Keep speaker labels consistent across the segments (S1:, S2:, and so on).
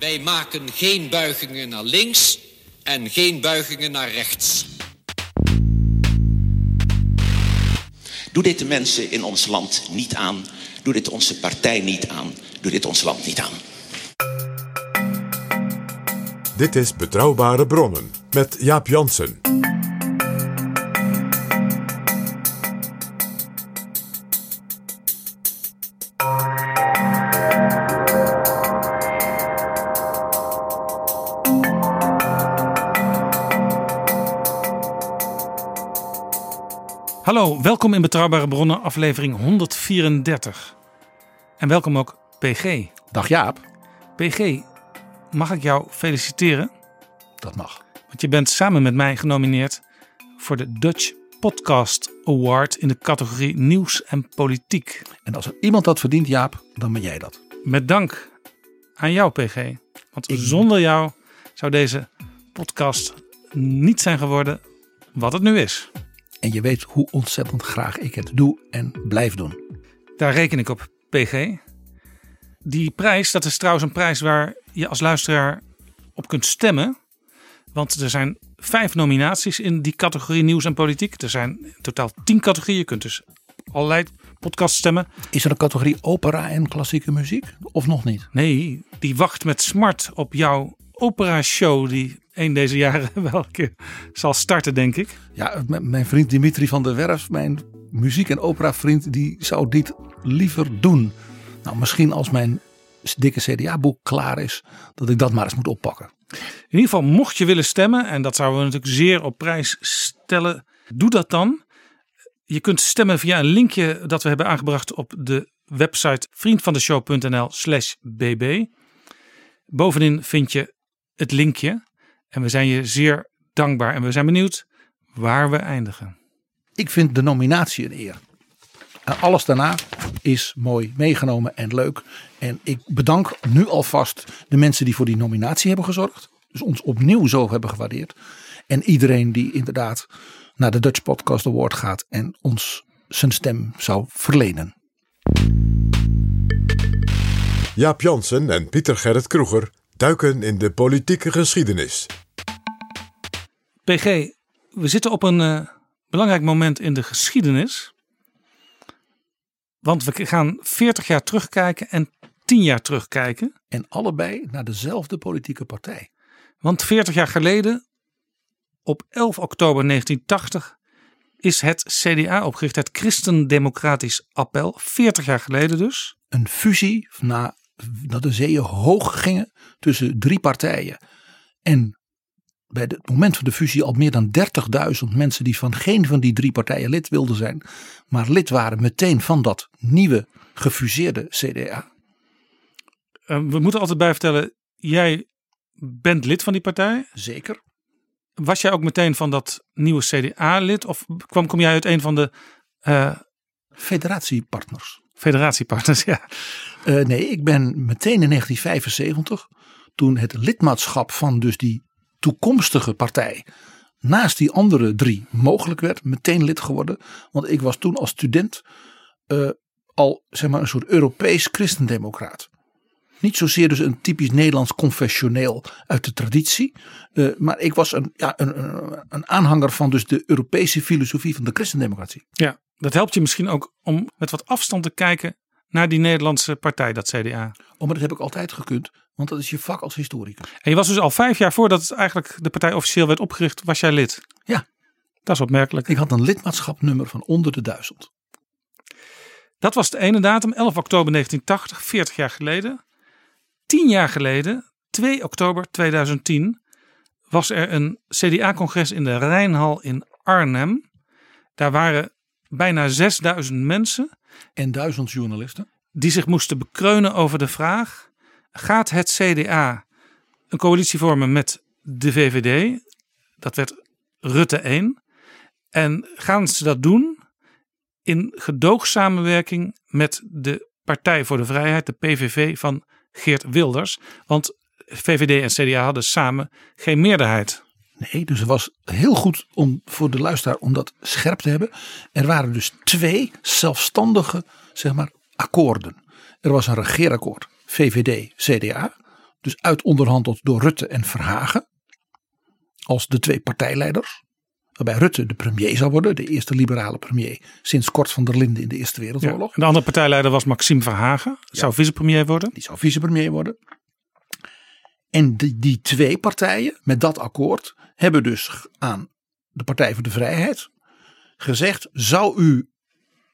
S1: Wij maken geen buigingen naar links en geen buigingen naar rechts.
S2: Doe dit de mensen in ons land niet aan. Doe dit onze partij niet aan. Doe dit ons land niet aan.
S3: Dit is Betrouwbare Bronnen met Jaap Jansen.
S4: Hallo, welkom in Betrouwbare Bronnen, aflevering 134. En welkom ook PG.
S5: Dag Jaap.
S4: PG, mag ik jou feliciteren?
S5: Dat mag.
S4: Want je bent samen met mij genomineerd voor de Dutch Podcast Award in de categorie Nieuws en Politiek.
S5: En als er iemand dat verdient, Jaap, dan ben jij dat.
S4: Met dank aan jou, PG. Want zonder jou zou deze podcast niet zijn geworden wat het nu is.
S5: En je weet hoe ontzettend graag ik het doe en blijf doen.
S4: Daar reken ik op, PG. Die prijs, dat is trouwens een prijs waar je als luisteraar op kunt stemmen. Want er zijn vijf nominaties in die categorie nieuws en politiek. Er zijn in totaal tien categorieën. Je kunt dus allerlei podcasts stemmen.
S5: Is er een categorie opera en klassieke muziek? Of nog niet?
S4: Nee, die wacht met smart op jouw opera-show die een deze jaren wel een keer zal starten, denk ik.
S5: Ja, mijn vriend Dimitri van der Werf, mijn muziek- en opera-vriend, die zou dit liever doen. Nou, misschien als mijn dikke CDA-boek klaar is, dat ik dat maar eens moet oppakken.
S4: In ieder geval, mocht je willen stemmen, en dat zouden we natuurlijk zeer op prijs stellen, doe dat dan. Je kunt stemmen via een linkje dat we hebben aangebracht op de website vriendvandeshow.nl/slash bb. Bovenin vind je het linkje. En we zijn je zeer dankbaar en we zijn benieuwd waar we eindigen.
S5: Ik vind de nominatie een eer. En alles daarna is mooi meegenomen en leuk. En ik bedank nu alvast de mensen die voor die nominatie hebben gezorgd. Dus ons opnieuw zo hebben gewaardeerd. En iedereen die inderdaad naar de Dutch Podcast Award gaat en ons zijn stem zou verlenen.
S3: Jaap Jansen en Pieter Gerrit Kroeger duiken in de politieke geschiedenis.
S4: PG, we zitten op een eh, belangrijk moment in de geschiedenis. Want we gaan 40 jaar terugkijken en 10 jaar terugkijken.
S5: En allebei naar dezelfde politieke partij.
S4: Want 40 jaar geleden, op 11 oktober 1980, is het CDA opgericht, het Christendemocratisch Appel. 40 jaar geleden dus.
S5: Een fusie na dat de zeeën hoog gingen tussen drie partijen. En bij het moment van de fusie al meer dan 30.000 mensen die van geen van die drie partijen lid wilden zijn, maar lid waren meteen van dat nieuwe gefuseerde CDA.
S4: Eh, we moeten altijd bij vertellen, jij bent lid van die partij.
S5: Zeker.
S4: Was jij ook meteen van dat nieuwe CDA-lid? Of kwam, kom jij uit een van de eh,
S5: Federatiepartners.
S4: Federatiepartners? Ja.
S5: Eh, nee, ik ben meteen in 1975, toen het lidmaatschap van dus die toekomstige partij naast die andere drie mogelijk werd, meteen lid geworden. Want ik was toen als student eh, al zeg maar een soort Europees christendemocraat. Niet zozeer dus een typisch Nederlands confessioneel uit de traditie. eh, maar ik was een, ja, een, een, een aanhanger van dus de Europese filosofie van de christendemocratie.
S4: ja, dat helpt je misschien ook om met wat afstand te kijken naar die Nederlandse partij, dat CDA.
S5: Oh, maar dat heb ik altijd gekund, want dat is je vak als historicus.
S4: En je was dus al vijf jaar voordat het eigenlijk de partij officieel werd opgericht, was jij lid.
S5: Ja.
S4: Dat is opmerkelijk.
S5: Ik had een lidmaatschapnummer van onder de duizend.
S4: Dat was de ene datum, 11 oktober 1980, 40 jaar geleden. Tien jaar geleden, 2 oktober 2010, was er een CDA-congres in de Rijnhal in Arnhem. Daar waren bijna 6000 mensen.
S5: En duizend journalisten.
S4: Die zich moesten bekreunen over de vraag: gaat het CDA een coalitie vormen met de VVD? Dat werd Rutte 1. En gaan ze dat doen in gedoogsamenwerking met de Partij voor de Vrijheid, de PVV van Geert Wilders? Want VVD en CDA hadden samen geen meerderheid.
S5: Nee, dus het was heel goed om voor de luisteraar om dat scherp te hebben. Er waren dus twee zelfstandige, zeg maar, akkoorden. Er was een regeerakkoord, VVD, CDA. Dus uitonderhandeld door Rutte en Verhagen. Als de twee partijleiders. Waarbij Rutte de premier zou worden, de eerste liberale premier sinds Kort van der Linden in de Eerste Wereldoorlog.
S4: Ja, de andere partijleider was Maxime Verhagen, zou vicepremier worden.
S5: Die zou vicepremier worden. En die, die twee partijen met dat akkoord hebben dus aan de Partij voor de Vrijheid gezegd: zou u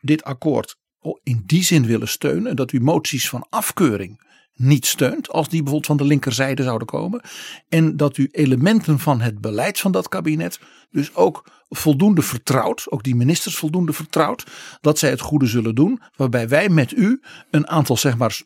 S5: dit akkoord in die zin willen steunen dat u moties van afkeuring niet steunt als die bijvoorbeeld van de linkerzijde zouden komen en dat u elementen van het beleid van dat kabinet dus ook voldoende vertrouwt, ook die ministers voldoende vertrouwt dat zij het goede zullen doen, waarbij wij met u een aantal zeg maar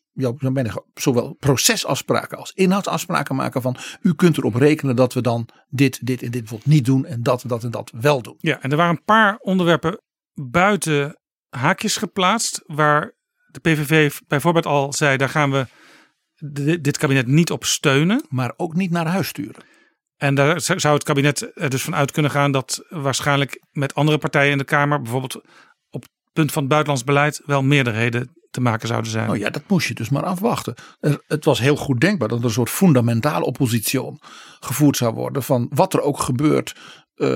S5: zowel procesafspraken als inhoudsafspraken maken van u kunt erop rekenen dat we dan dit, dit en dit bijvoorbeeld niet doen en dat, dat en dat wel doen.
S4: Ja, en er waren een paar onderwerpen buiten haakjes geplaatst waar de PVV bijvoorbeeld al zei daar gaan we dit kabinet niet op steunen.
S5: Maar ook niet naar huis sturen.
S4: En daar zou het kabinet er dus van uit kunnen gaan dat waarschijnlijk met andere partijen in de Kamer, bijvoorbeeld op het punt van het buitenlands beleid, wel meerderheden te maken zouden zijn.
S5: Oh ja, dat moest je dus maar afwachten. Er, het was heel goed denkbaar dat er een soort fundamentale oppositie gevoerd zou worden van wat er ook gebeurt. Uh,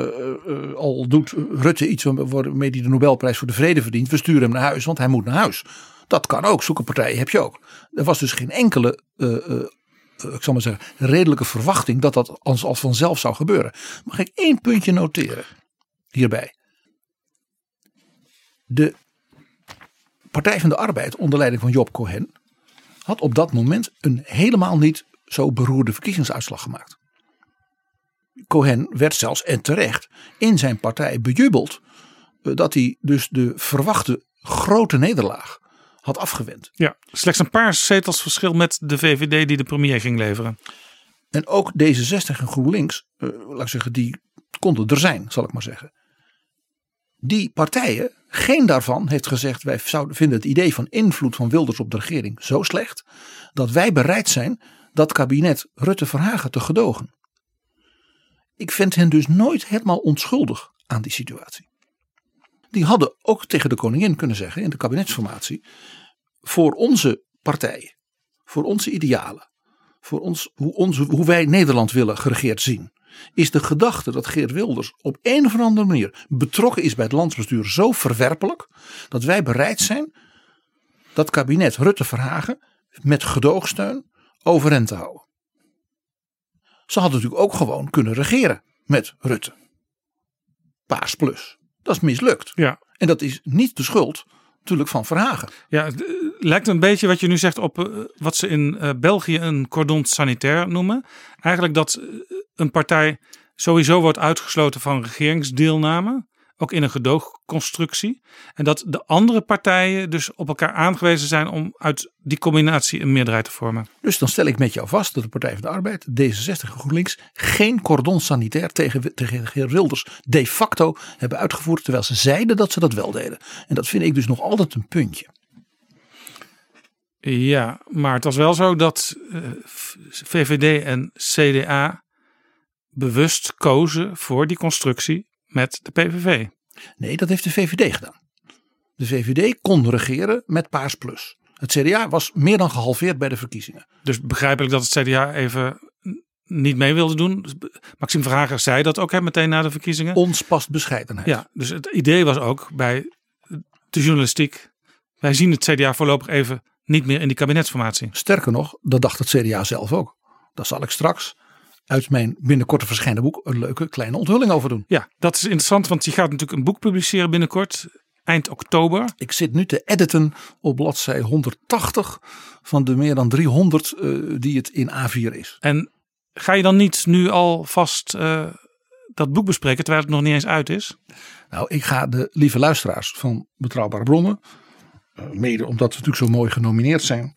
S5: uh, al doet Rutte iets waarmee hij de Nobelprijs voor de Vrede verdient. We sturen hem naar huis, want hij moet naar huis. Dat kan ook. Zoeken partijen heb je ook. Er was dus geen enkele, uh, ik zal maar zeggen, redelijke verwachting dat dat als, als vanzelf zou gebeuren. Mag ik één puntje noteren hierbij? De Partij van de Arbeid onder leiding van Job Cohen had op dat moment een helemaal niet zo beroerde verkiezingsuitslag gemaakt. Cohen werd zelfs en terecht in zijn partij bejubeld dat hij dus de verwachte grote nederlaag had afgewend.
S4: Ja, slechts een paar zetels verschil met de VVD die de premier ging leveren.
S5: En ook D66 en GroenLinks, uh, laat ik zeggen, die konden er zijn, zal ik maar zeggen. Die partijen, geen daarvan heeft gezegd: wij zouden vinden het idee van invloed van Wilders op de regering zo slecht dat wij bereid zijn dat kabinet Rutte-Verhagen te gedogen. Ik vind hen dus nooit helemaal onschuldig aan die situatie die hadden ook tegen de koningin kunnen zeggen in de kabinetsformatie. Voor onze partijen, voor onze idealen, voor ons, hoe, onze, hoe wij Nederland willen geregeerd zien. Is de gedachte dat Geert Wilders op een of andere manier betrokken is bij het landsbestuur zo verwerpelijk. Dat wij bereid zijn dat kabinet Rutte-Verhagen met gedoogsteun overeind te houden. Ze hadden natuurlijk ook gewoon kunnen regeren met Rutte. Paars plus. Dat is mislukt.
S4: Ja.
S5: En dat is niet de schuld natuurlijk van Verhagen.
S4: Ja, het lijkt een beetje wat je nu zegt op uh, wat ze in uh, België een cordon sanitair noemen. Eigenlijk dat een partij sowieso wordt uitgesloten van regeringsdeelname. Ook in een gedoogconstructie. En dat de andere partijen dus op elkaar aangewezen zijn om uit die combinatie een meerderheid te vormen.
S5: Dus dan stel ik met jou vast dat de Partij van de Arbeid, D66 en GroenLinks geen cordon sanitair tegen, tegen heer Wilders de facto hebben uitgevoerd. Terwijl ze zeiden dat ze dat wel deden. En dat vind ik dus nog altijd een puntje.
S4: Ja, maar het was wel zo dat uh, VVD en CDA bewust kozen voor die constructie met de PVV.
S5: Nee, dat heeft de VVD gedaan. De VVD kon regeren met Paars Plus. Het CDA was meer dan gehalveerd bij de verkiezingen.
S4: Dus begrijpelijk dat het CDA even niet mee wilde doen. Maxime Verhagen zei dat ook hè, meteen na de verkiezingen.
S5: Ons past bescheidenheid.
S4: Ja, dus het idee was ook bij de journalistiek, wij zien het CDA voorlopig even niet meer in die kabinetsformatie.
S5: Sterker nog, dat dacht het CDA zelf ook. Daar zal ik straks uit mijn binnenkort verschijnen boek een leuke kleine onthulling over doen.
S4: Ja, dat is interessant, want je gaat natuurlijk een boek publiceren binnenkort, eind oktober.
S5: Ik zit nu te editen op bladzij 180 van de meer dan 300 uh, die het in A4 is.
S4: En ga je dan niet nu al vast uh, dat boek bespreken terwijl het nog niet eens uit is?
S5: Nou, ik ga de lieve luisteraars van Betrouwbare Bronnen, uh, mede omdat we natuurlijk zo mooi genomineerd zijn,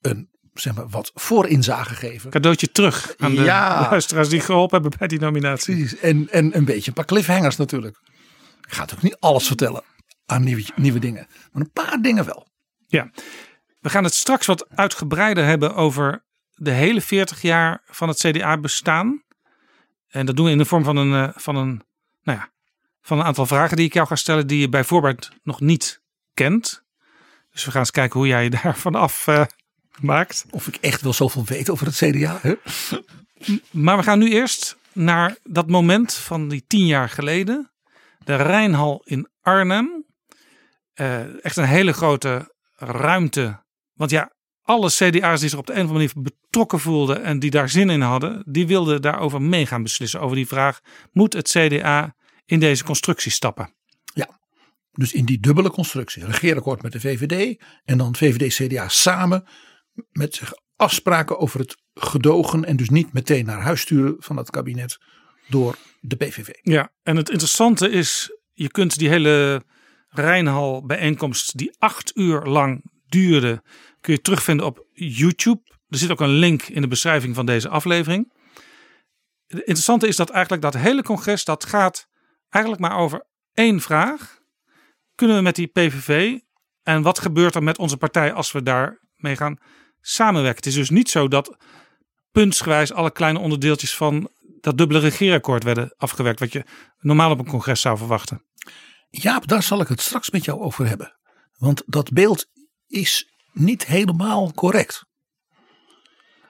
S5: een zeg maar, wat voorinzage geven.
S4: Cadeautje terug aan de ja. luisteraars die geholpen hebben bij die nominatie.
S5: Precies. En, en een beetje een paar cliffhangers natuurlijk. Ik ga natuurlijk niet alles vertellen aan nieuwe, nieuwe dingen. Maar een paar dingen wel.
S4: Ja. We gaan het straks wat uitgebreider hebben over de hele 40 jaar van het CDA bestaan. En dat doen we in de vorm van een, uh, van een, nou ja, van een aantal vragen die ik jou ga stellen die je bij voorbaat nog niet kent. Dus we gaan eens kijken hoe jij daarvan af uh, maakt.
S5: Of ik echt wel zoveel weet over het CDA. Hè?
S4: Maar we gaan nu eerst naar dat moment van die tien jaar geleden. De Rijnhal in Arnhem. Uh, echt een hele grote ruimte. Want ja, alle CDA's die zich op de een of andere manier betrokken voelden en die daar zin in hadden, die wilden daarover mee gaan beslissen. Over die vraag: moet het CDA in deze constructie stappen?
S5: Ja, dus in die dubbele constructie. Regeerakkoord met de VVD en dan VVD-CDA samen met zich afspraken over het gedogen en dus niet meteen naar huis sturen van het kabinet door de PVV.
S4: Ja, en het interessante is, je kunt die hele Rijnhal bijeenkomst die acht uur lang duurde, kun je terugvinden op YouTube. Er zit ook een link in de beschrijving van deze aflevering. Het interessante is dat eigenlijk dat hele congres, dat gaat eigenlijk maar over één vraag. Kunnen we met die PVV en wat gebeurt er met onze partij als we daarmee gaan samenwerken? Het is dus niet zo dat puntsgewijs alle kleine onderdeeltjes van dat dubbele regeerakkoord werden afgewerkt, wat je normaal op een congres zou verwachten.
S5: Jaap, daar zal ik het straks met jou over hebben. Want dat beeld is niet helemaal correct.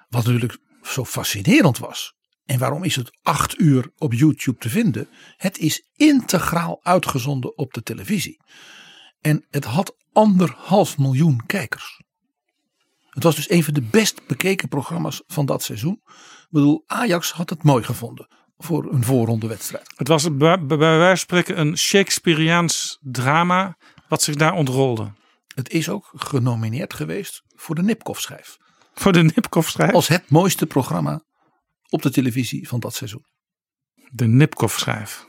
S5: Wat natuurlijk zo fascinerend was. En waarom is het acht uur op YouTube te vinden? Het is integraal uitgezonden op de televisie. En het had anderhalf miljoen kijkers. Het was dus een van de best bekeken programma's van dat seizoen. Ik bedoel, Ajax had het mooi gevonden voor een voorrondewedstrijd.
S4: Het was bij, bij wijze van spreken een Shakespeareaans drama wat zich daar ontrolde.
S5: Het is ook genomineerd geweest voor de Nipkoff-schijf.
S4: Voor de Nipkoff-schijf?
S5: Als het mooiste programma op de televisie van dat seizoen.
S4: De Nipkoff-schijf.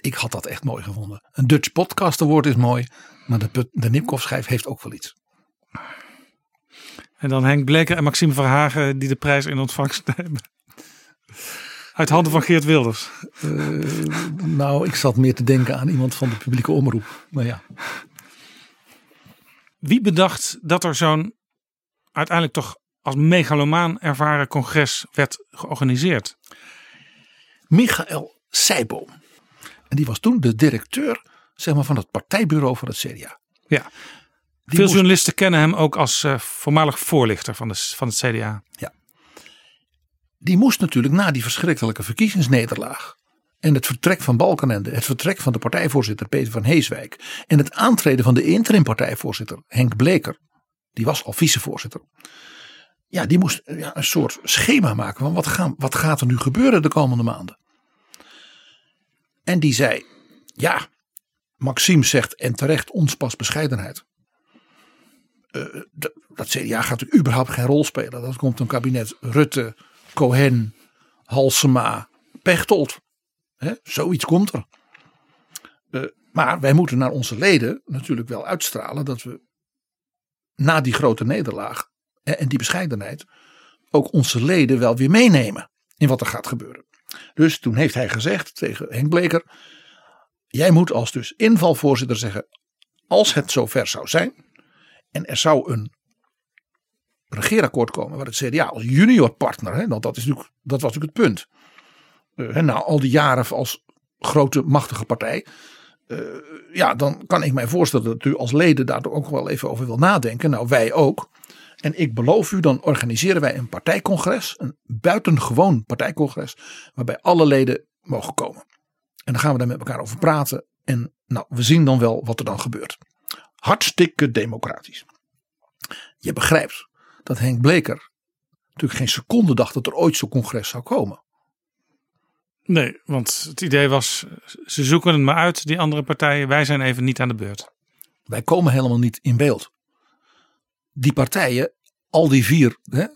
S5: Ik had dat echt mooi gevonden. Een Dutch Podcast Award is mooi, maar de, de Nipkoff-schijf heeft ook wel iets.
S4: En dan Henk Bleker en Maxime Verhagen die de prijs in ontvangst nemen. Uit handen van Geert Wilders.
S5: Uh, nou, ik zat meer te denken aan iemand van de publieke omroep. Maar ja.
S4: Wie bedacht dat er zo'n uiteindelijk toch als megalomaan ervaren congres werd georganiseerd?
S5: Michael Seijboom. En die was toen de directeur zeg maar, van het partijbureau van het CDA.
S4: Ja. Veel journalisten kennen hem ook als uh, voormalig voorlichter van, de, van het CDA.
S5: Ja. Die moest natuurlijk na die verschrikkelijke verkiezingsnederlaag. En het vertrek van Balkenende, het vertrek van de partijvoorzitter Peter van Heeswijk. En het aantreden van de interim-partijvoorzitter Henk Bleker. Die was al vicevoorzitter. Ja, die moest ja, een soort schema maken van wat, gaan, wat gaat er nu gebeuren de komende maanden. En die zei, ja, Maxime zegt en terecht ons pas bescheidenheid. Uh, dat CDA gaat natuurlijk überhaupt geen rol spelen. Dat komt een kabinet Rutte, Cohen, Halsema, Pechtold. He, zoiets komt er. Uh, maar wij moeten naar onze leden natuurlijk wel uitstralen dat we na die grote nederlaag hè, en die bescheidenheid ook onze leden wel weer meenemen in wat er gaat gebeuren. Dus toen heeft hij gezegd tegen Henk Bleker: Jij moet als dus invalvoorzitter zeggen: Als het zover zou zijn en er zou een regeerakkoord komen waar het CDA als junior partner, hè, want dat, is natuurlijk, dat was natuurlijk het punt. Uh, na al die jaren als grote machtige partij. Uh, ja, dan kan ik mij voorstellen dat u als leden daar ook wel even over wil nadenken. Nou, wij ook. En ik beloof u, dan organiseren wij een partijcongres. Een buitengewoon partijcongres. Waarbij alle leden mogen komen. En dan gaan we daar met elkaar over praten. En nou, we zien dan wel wat er dan gebeurt. Hartstikke democratisch. Je begrijpt dat Henk Bleker natuurlijk geen seconde dacht dat er ooit zo'n congres zou komen.
S4: Nee, want het idee was, ze zoeken het maar uit, die andere partijen. Wij zijn even niet aan de beurt.
S5: Wij komen helemaal niet in beeld. Die partijen, al die vier, hè,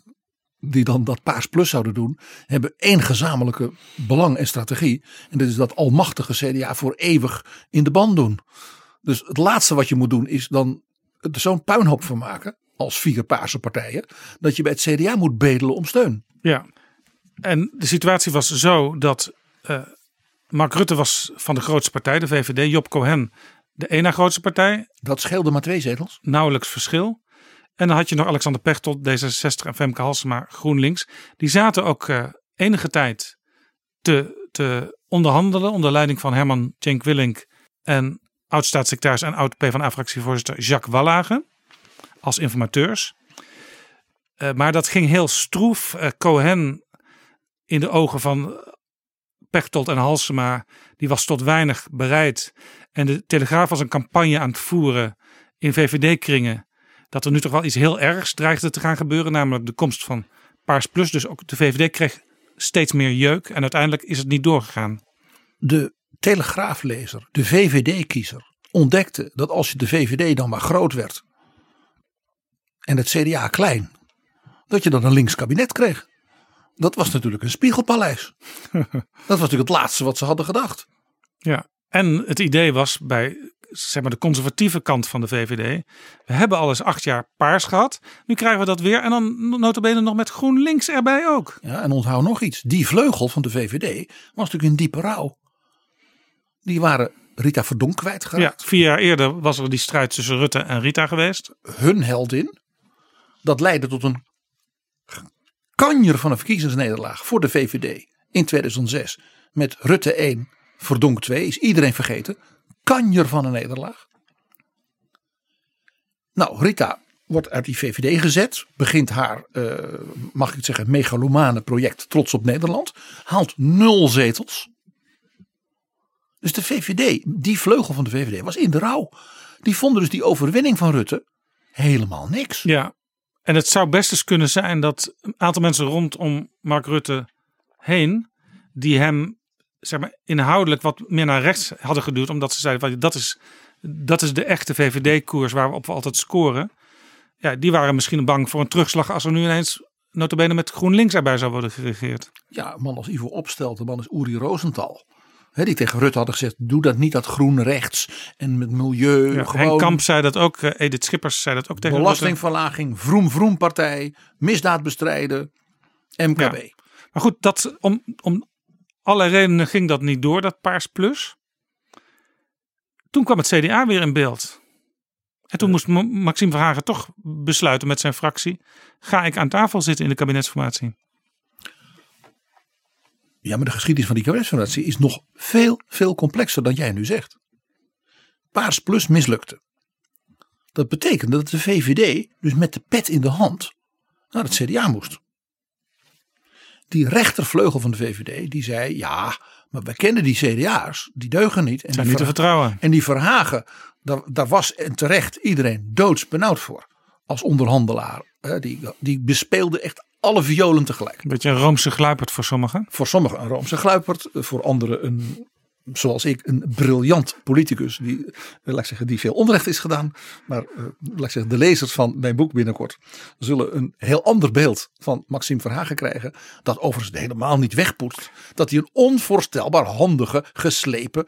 S5: die dan dat Paars Plus zouden doen, hebben één gezamenlijke belang en strategie. En dat is dat almachtige CDA voor eeuwig in de band doen. Dus het laatste wat je moet doen is dan er zo'n puinhoop van maken, als vier Paarse partijen, dat je bij het CDA moet bedelen om steun.
S4: Ja, en de situatie was zo dat uh, Mark Rutte was van de grootste partij, de VVD. Job Cohen, de ene grootste partij.
S5: Dat scheelde maar twee zetels.
S4: Nauwelijks verschil. En dan had je nog Alexander Pechtold, D66 en Femke Halsema, GroenLinks. Die zaten ook uh, enige tijd te, te onderhandelen onder leiding van Herman Cenk Willink en oud-staatssecretaris en oud-PvdA-fractievoorzitter Jacques Wallage als informateurs. Uh, maar dat ging heel stroef. Uh, Cohen in de ogen van Pechtold en Halsema, die was tot weinig bereid. En de Telegraaf was een campagne aan het voeren in VVD-kringen. Dat er nu toch wel iets heel ergs dreigde te gaan gebeuren. Namelijk de komst van Paars Plus. Dus ook de VVD kreeg steeds meer jeuk. En uiteindelijk is het niet doorgegaan.
S5: De Telegraaflezer, de VVD-kiezer, ontdekte dat als je de VVD dan maar groot werd. En het CDA klein. Dat je dan een links kabinet kreeg. Dat was natuurlijk een spiegelpaleis. dat was natuurlijk het laatste wat ze hadden gedacht.
S4: Ja, en het idee was bij zeg maar, de conservatieve kant van de VVD. We hebben al eens acht jaar paars gehad. Nu krijgen we dat weer. En dan notabene nog met GroenLinks erbij ook.
S5: Ja, en onthoud nog iets. Die vleugel van de VVD was natuurlijk in diepe rouw. Die waren Rita Verdonk kwijtgeraakt.
S4: Ja, vier jaar eerder was er die strijd tussen Rutte en Rita geweest.
S5: Hun heldin. Dat leidde tot een kanjer van een verkiezingsnederlaag voor de VVD in 2006. Met Rutte 1, Verdonk 2, is iedereen vergeten. Kanjer van een nederlaag. Nou, Rita wordt uit die VVD gezet. Begint haar, uh, mag ik het zeggen, megalomane project Trots op Nederland. Haalt nul zetels. Dus de VVD, die vleugel van de VVD, was in de rouw. Die vonden dus die overwinning van Rutte helemaal niks.
S4: Ja, en het zou best eens kunnen zijn dat een aantal mensen rondom Mark Rutte heen, die hem zeg maar, inhoudelijk wat meer naar rechts hadden geduwd, omdat ze zeiden dat is, dat is de echte VVD-koers waar we op altijd scoren. Ja, die waren misschien bang voor een terugslag als er nu ineens notabene met GroenLinks erbij zou worden geregeerd.
S5: Ja, een man als Ivo Opstelt, de man is Uri Rosenthal die tegen Rutte hadden gezegd: doe dat niet, dat groen rechts en met milieu.
S4: Ja, gewoon. Henk Kamp zei dat ook, uh, Edith Schippers zei dat ook tegen
S5: Belastingverlaging, vroom vroom partij, misdaad bestrijden, MKB. Ja.
S4: Maar goed, dat, om, om allerlei redenen ging dat niet door, dat Paars Plus. Toen kwam het CDA weer in beeld. En toen moest Maxime Verhagen toch besluiten met zijn fractie: ga ik aan tafel zitten in de kabinetsformatie?
S5: Ja, maar de geschiedenis van die kabinetsformatie is nog veel, veel complexer dan jij nu zegt. Paars Plus mislukte. Dat betekende dat de VVD dus met de pet in de hand naar het CDA moest. Die rechtervleugel van de VVD die zei ja, maar wij kennen die CDA's, die deugen niet.
S4: En Zijn niet te vertrouwen.
S5: En die Verhagen, daar, daar was en terecht iedereen doodsbenauwd voor. Als onderhandelaar. Die, die bespeelde echt alle violen tegelijk.
S4: Een beetje een Roomse gluipert voor sommigen.
S5: Voor sommigen een Roomse gluipert. Voor anderen een, zoals ik, een briljant politicus. Die, eh, laat ik zeggen, die veel onrecht is gedaan. Maar uh, laat ik zeggen, de lezers van mijn boek binnenkort zullen een heel ander beeld van Maxime Verhagen krijgen. Dat overigens helemaal niet wegpoetst. Dat hij een onvoorstelbaar handige, geslepen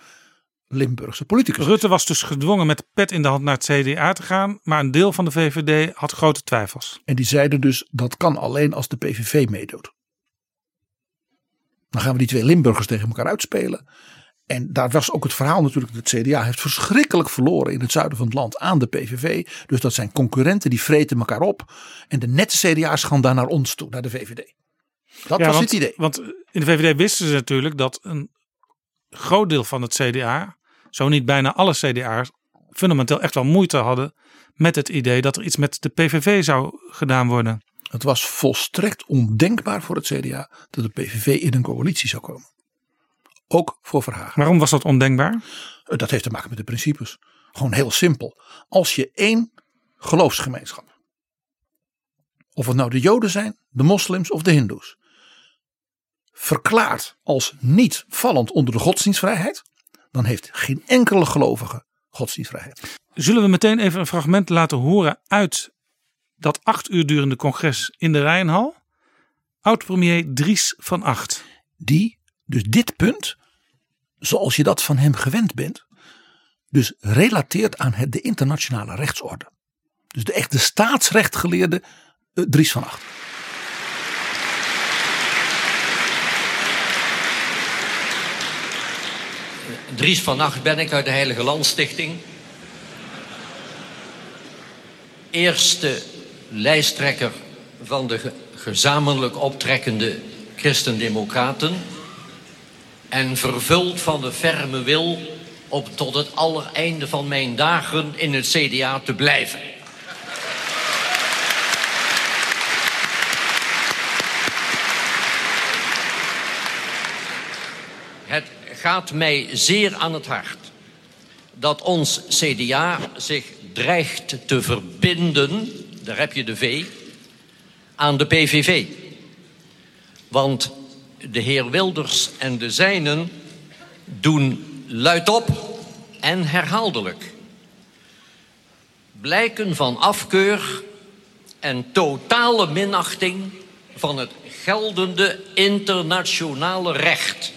S5: Limburgse politicus.
S4: Rutte was dus gedwongen met pet in de hand naar het CDA te gaan, maar een deel van de VVD had grote twijfels.
S5: En die zeiden dus dat kan alleen als de PVV meedoet. Dan gaan we die twee Limburgers tegen elkaar uitspelen. En daar was ook het verhaal natuurlijk. Het CDA heeft verschrikkelijk verloren in het zuiden van het land aan de PVV. Dus dat zijn concurrenten die vreten elkaar op. En de nette CDA's gaan daar naar ons toe, naar de VVD. Dat was
S4: want,
S5: het idee.
S4: Want in de VVD wisten ze natuurlijk dat een groot deel van het CDA zo niet bijna alle CDA's, fundamenteel echt wel moeite hadden met het idee dat er iets met de PVV zou gedaan worden.
S5: Het was volstrekt ondenkbaar voor het CDA dat de PVV in een coalitie zou komen. Ook voor Verhagen.
S4: Waarom was dat ondenkbaar?
S5: Dat heeft te maken met de principes. Gewoon heel simpel. Als je één geloofsgemeenschap, of het nou de Joden zijn, de moslims of de Hindoes, verklaart als niet vallend onder de godsdienstvrijheid, dan heeft geen enkele gelovige godsdienstvrijheid.
S4: Zullen we meteen even een fragment laten horen uit dat acht uur durende congres in de Rijnhal? Oud-premier Dries van Acht.
S5: Die dus dit punt, zoals je dat van hem gewend bent, dus relateert aan het, de internationale rechtsorde. Dus de echte staatsrechtgeleerde uh, Dries van Acht.
S1: Dries van Acht ben ik uit de Heilige Landstichting. Eerste lijsttrekker van de gezamenlijk optrekkende Christendemocraten. En vervuld van de ferme wil om tot het allereinde van mijn dagen in het CDA te blijven. Het gaat mij zeer aan het hart dat ons CDA zich dreigt te verbinden, daar heb je de V, aan de PVV. Want de heer Wilders en de zijnen doen luidop en herhaaldelijk blijken van afkeur en totale minachting van het geldende internationale recht.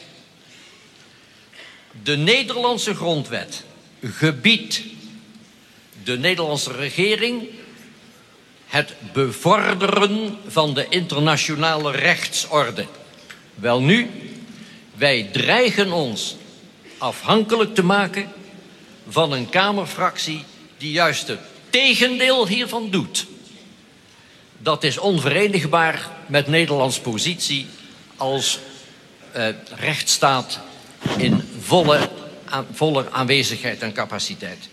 S1: De Nederlandse grondwet gebiedt de Nederlandse regering het bevorderen van de internationale rechtsorde. Welnu, wij dreigen ons afhankelijk te maken van een Kamerfractie die juist het tegendeel hiervan doet. Dat is onverenigbaar met Nederlands positie als eh, rechtsstaat in volle, volle aanwezigheid en capaciteit.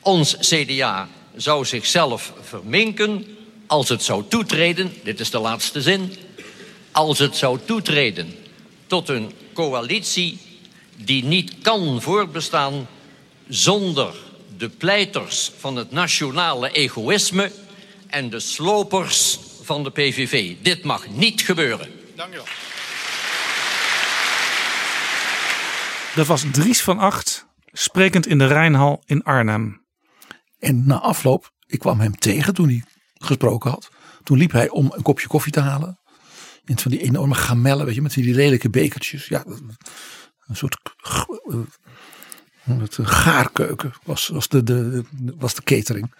S1: Ons CDA zou zichzelf verminken als het zou toetreden, dit is de laatste zin, als het zou toetreden tot een coalitie die niet kan voortbestaan zonder de pleiters van het nationale egoïsme en de slopers van de PVV. Dit mag niet gebeuren.
S4: Dank u wel. Dat was Dries van Acht, sprekend in de Rijnhal in Arnhem.
S5: En na afloop, ik kwam hem tegen toen hij gesproken had. Toen liep hij om een kopje koffie te halen. In van die enorme gamellen, weet je, met die lelijke bekertjes. Ja, een soort het gaarkeuken was, was, de, de, was de catering.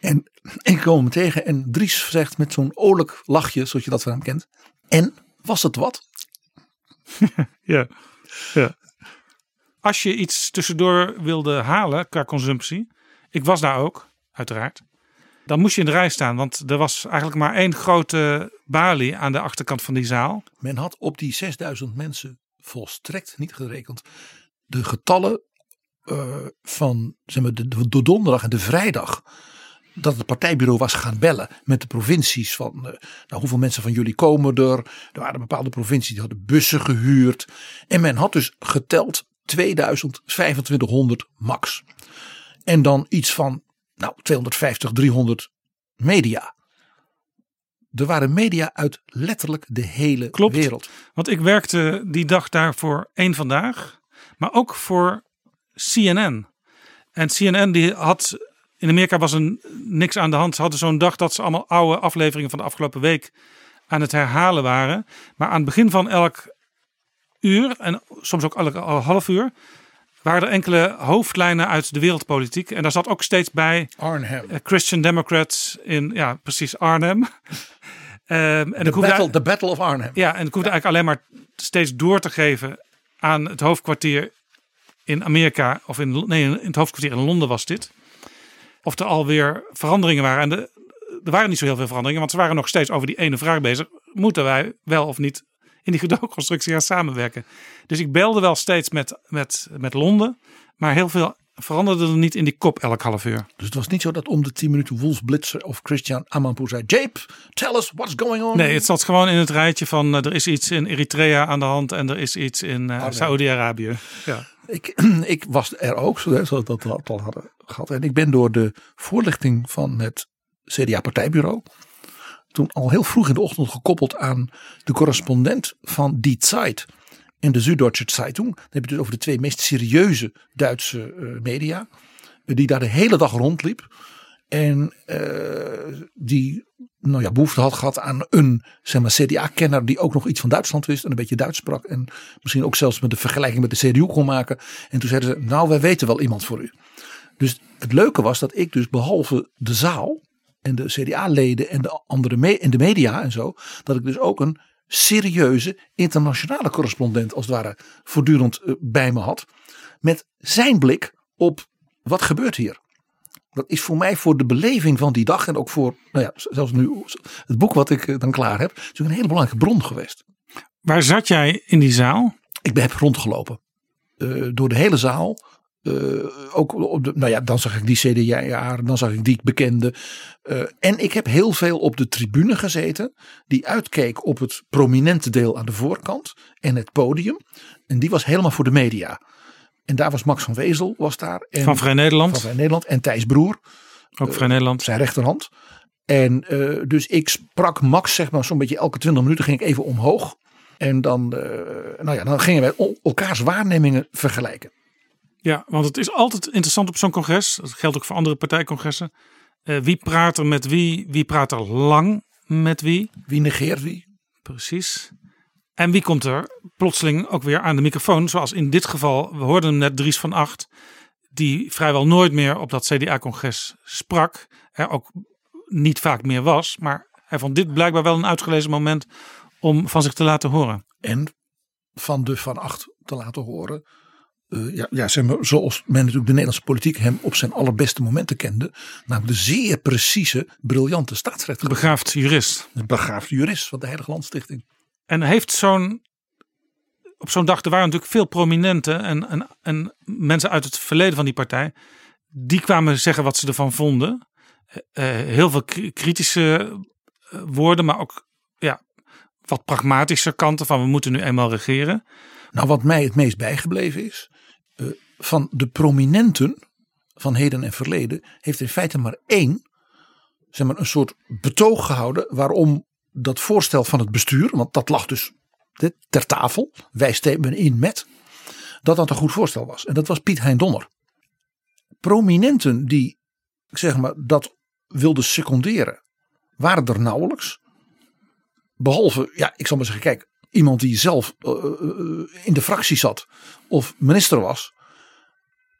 S5: En ik kwam hem tegen en Dries zegt met zo'n oorlijk lachje, zoals je dat van hem kent. En was het wat?
S4: ja, ja. Als je iets tussendoor wilde halen qua consumptie, ik was daar ook, uiteraard. Dan moest je in de rij staan, want er was eigenlijk maar één grote balie aan de achterkant van die zaal.
S5: Men had op die 6000 mensen volstrekt niet gerekend. De getallen uh, van zeg maar, de, de, donderdag en de vrijdag. Dat het partijbureau was gaan bellen met de provincies van uh, nou, hoeveel mensen van jullie komen er. Er waren bepaalde provincies die hadden bussen gehuurd. En men had dus geteld 2000, 2500 max. En dan iets van nou, 250, 300 media. Er waren media uit letterlijk de hele
S4: Klopt,
S5: wereld.
S4: Want ik werkte die dag daar voor één vandaag, maar ook voor CNN. En CNN die had in Amerika was er niks aan de hand. Ze hadden zo'n dag dat ze allemaal oude afleveringen van de afgelopen week aan het herhalen waren. Maar aan het begin van elk uur en soms ook elk half uur waren er enkele hoofdlijnen uit de wereldpolitiek. En daar zat ook steeds bij
S5: Arnhem.
S4: Christian Democrats in, ja, precies Arnhem.
S5: Um, en de, battle, the battle of Arnhem.
S4: Ja, en ik hoefde eigenlijk alleen maar steeds door te geven aan het hoofdkwartier in Amerika, of in, nee, in het hoofdkwartier in Londen was dit. Of er alweer veranderingen waren. En de, er waren niet zo heel veel veranderingen, want ze waren nog steeds over die ene vraag bezig. Moeten wij wel of niet in die gedoogconstructie gaan samenwerken? Dus ik belde wel steeds met, met, met Londen, maar heel veel veranderde er niet in die kop elk half uur.
S5: Dus het was niet zo dat om de 10 minuten Wolf Blitzer of Christian Amanpour zei: Jape, tell us what's going on.
S4: Nee, het zat gewoon in het rijtje van uh, er is iets in Eritrea aan de hand en er is iets in uh, Saudi-Arabië. Ja.
S5: Ik, ik was er ook, zodat we dat al hadden gehad. En ik ben door de voorlichting van het CDA-partijbureau toen al heel vroeg in de ochtend gekoppeld aan de correspondent van Die Zeit in de Süddeutsche Zeitung. Dan heb je dus over de twee meest serieuze Duitse uh, media. Die daar de hele dag rondliep. En uh, die nou ja, behoefte had gehad aan een zeg maar, CDA-kenner die ook nog iets van Duitsland wist en een beetje Duits sprak. En misschien ook zelfs met de vergelijking met de CDU kon maken. En toen zeiden ze, nou wij weten wel iemand voor u. Dus het leuke was dat ik dus behalve de zaal en de CDA-leden en de andere me en de media en zo, dat ik dus ook een serieuze internationale correspondent als het ware voortdurend bij me had. Met zijn blik op wat gebeurt hier. Dat is voor mij voor de beleving van die dag en ook voor, nou ja, zelfs nu het boek wat ik dan klaar heb, is een hele belangrijke bron geweest.
S4: Waar zat jij in die zaal?
S5: Ik heb rondgelopen. Uh, door de hele zaal. Uh, ook op de, nou ja, dan zag ik die CDA, dan zag ik die bekende. Uh, en ik heb heel veel op de tribune gezeten, die uitkeek op het prominente deel aan de voorkant en het podium. En die was helemaal voor de media. En daar was Max van Wezel, was daar. En,
S4: van Vrij Nederland.
S5: Van Vrij Nederland en Thijs Broer.
S4: Ook Vrij Nederland.
S5: Zijn rechterhand. En dus ik sprak Max, zeg maar, zo'n beetje elke 20 minuten ging ik even omhoog. En dan, nou ja, dan gingen wij elkaars waarnemingen vergelijken.
S4: Ja, want het is altijd interessant op zo'n congres. Dat geldt ook voor andere partijcongressen. Uh, wie praat er met wie? Wie praat er lang met wie?
S5: Wie negeert wie?
S4: Precies. En wie komt er plotseling ook weer aan de microfoon? Zoals in dit geval, we hoorden hem net Dries van Acht. Die vrijwel nooit meer op dat CDA-congres sprak. Er ook niet vaak meer was. Maar hij vond dit blijkbaar wel een uitgelezen moment om van zich te laten horen.
S5: En van de Van Acht te laten horen uh, ja, ja, zeg maar, zoals men natuurlijk de Nederlandse politiek hem op zijn allerbeste momenten kende. Namelijk de zeer precieze, briljante staatsrechter.
S4: Begaafd jurist.
S5: Een begaafd jurist van de Heilige Landstichting.
S4: En heeft zo'n, op zo'n dag, er waren natuurlijk veel prominenten en, en, en mensen uit het verleden van die partij. Die kwamen zeggen wat ze ervan vonden. Uh, heel veel kritische woorden, maar ook ja, wat pragmatische kanten van we moeten nu eenmaal regeren.
S5: Nou, wat mij het meest bijgebleven is, van de prominenten van heden en verleden heeft in feite maar één, zeg maar, een soort betoog gehouden waarom dat voorstel van het bestuur, want dat lag dus ter tafel, wij stemmen in met, dat dat een goed voorstel was. En dat was Piet Hein Donner. Prominenten die, zeg maar, dat wilden seconderen, waren er nauwelijks. Behalve, ja, ik zal maar zeggen, kijk, iemand die zelf uh, in de fractie zat of minister was.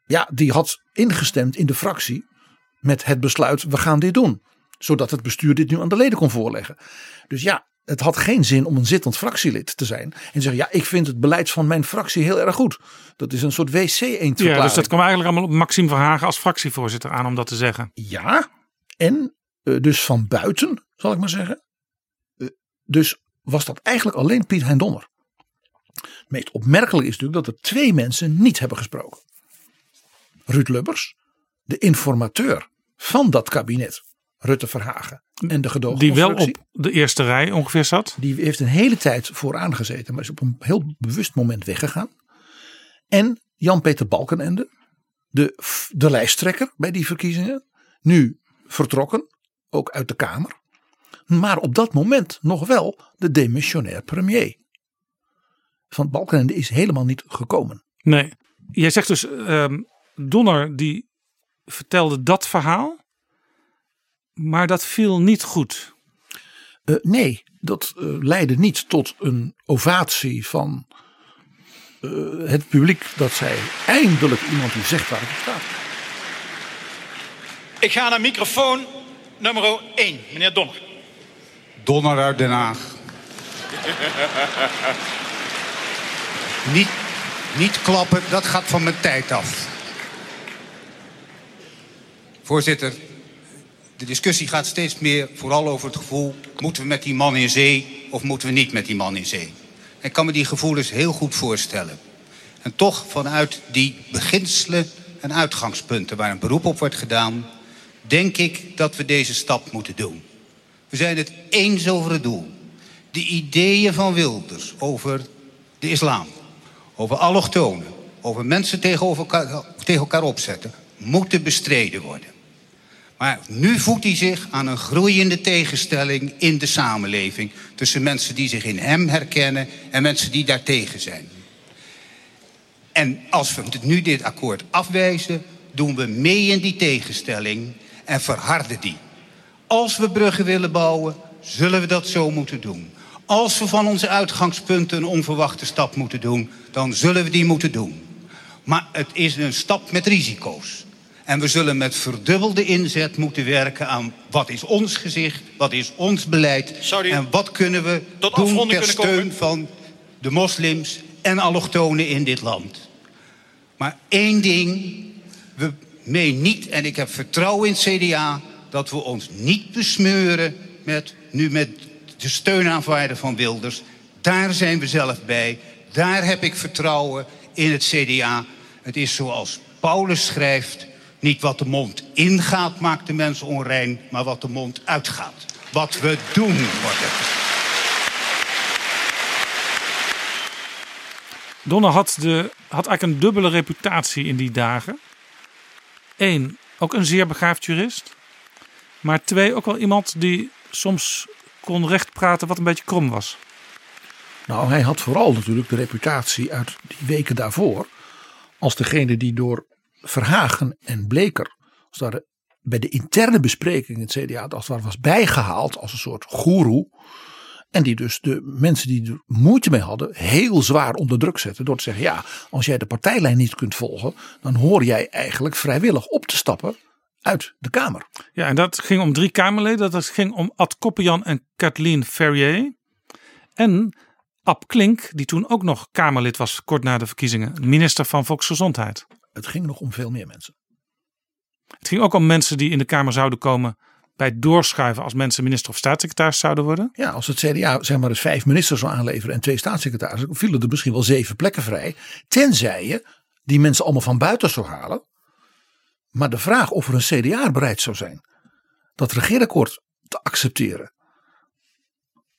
S5: Ja, die had ingestemd in de fractie met het besluit: we gaan dit doen. Zodat het bestuur dit nu aan de leden kon voorleggen. Dus ja, het had geen zin om een zittend fractielid te zijn. En zeggen: ja, ik vind het beleid van mijn fractie heel erg goed. Dat is een soort wc-eend.
S4: Ja, dus dat kwam eigenlijk allemaal op Maxime Verhagen als fractievoorzitter aan om dat te zeggen.
S5: Ja, en uh, dus van buiten, zal ik maar zeggen. Uh, dus was dat eigenlijk alleen Piet Hein Donner. Het meest opmerkelijk is natuurlijk dat er twee mensen niet hebben gesproken. Ruud Lubbers, de informateur van dat kabinet, Rutte Verhagen en de gedogen
S4: Die wel op de eerste rij ongeveer zat.
S5: Die heeft een hele tijd vooraan gezeten, maar is op een heel bewust moment weggegaan. En Jan-Peter Balkenende, de, de lijsttrekker bij die verkiezingen, nu vertrokken, ook uit de Kamer maar op dat moment nog wel de demissionair premier. Van Balkenende is helemaal niet gekomen.
S4: Nee, jij zegt dus, um, Donner die vertelde dat verhaal, maar dat viel niet goed.
S5: Uh, nee, dat uh, leidde niet tot een ovatie van uh, het publiek dat zei eindelijk iemand die zegt waar het staat.
S6: Ik ga naar microfoon nummer 1, meneer Donner.
S7: Donner uit Den Haag. niet, niet klappen, dat gaat van mijn tijd af. Voorzitter, de discussie gaat steeds meer vooral over het gevoel... moeten we met die man in zee of moeten we niet met die man in zee? Ik kan me die gevoelens heel goed voorstellen. En toch vanuit die beginselen en uitgangspunten waar een beroep op wordt gedaan, denk ik dat we deze stap moeten doen. We zijn het eens over het doel. De ideeën van Wilders over de islam, over allochtonen, over mensen tegenover elkaar, tegen elkaar opzetten, moeten bestreden worden. Maar nu voedt hij zich aan een groeiende tegenstelling in de samenleving tussen mensen die zich in hem herkennen en mensen die daartegen zijn. En als we nu dit akkoord afwijzen, doen we mee in die tegenstelling en verharden die. Als we bruggen willen bouwen, zullen we dat zo moeten doen. Als we van onze uitgangspunten een onverwachte stap moeten doen, dan zullen we die moeten doen. Maar het is een stap met risico's. En we zullen met verdubbelde inzet moeten werken aan wat is ons gezicht, wat is ons beleid en wat kunnen we
S6: tot
S7: doen ter steun van de moslims en allochtonen in dit land. Maar één ding, we meen niet, en ik heb vertrouwen in het CDA, dat we ons niet besmeuren met, nu met de steun aanvaarden van Wilders. Daar zijn we zelf bij. Daar heb ik vertrouwen in het CDA. Het is zoals Paulus schrijft, niet wat de mond ingaat maakt de mens onrein, maar wat de mond uitgaat. Wat we doen wordt het.
S4: Donner had, de, had eigenlijk een dubbele reputatie in die dagen. Eén, ook een zeer begaafd jurist. Maar twee, ook wel iemand die soms kon recht praten wat een beetje krom was.
S5: Nou, hij had vooral natuurlijk de reputatie uit die weken daarvoor. als degene die door Verhagen en Bleker. als bij de interne bespreking in het CDA. als het was bijgehaald als een soort goeroe. En die dus de mensen die er moeite mee hadden. heel zwaar onder druk zetten. door te zeggen: ja, als jij de partijlijn niet kunt volgen. dan hoor jij eigenlijk vrijwillig op te stappen uit de Kamer.
S4: Ja, en dat ging om drie Kamerleden. Dat ging om Ad Koppenjan en Kathleen Ferrier. En Ab Klink, die toen ook nog Kamerlid was, kort na de verkiezingen. Minister van Volksgezondheid.
S5: Het ging nog om veel meer mensen.
S4: Het ging ook om mensen die in de Kamer zouden komen bij doorschuiven als mensen minister of staatssecretaris zouden worden.
S5: Ja, als het CDA zeg maar eens vijf ministers zou aanleveren en twee staatssecretarissen, vielen er misschien wel zeven plekken vrij. Tenzij je die mensen allemaal van buiten zou halen. Maar de vraag of er een CDA bereid zou zijn dat regeerakkoord te accepteren.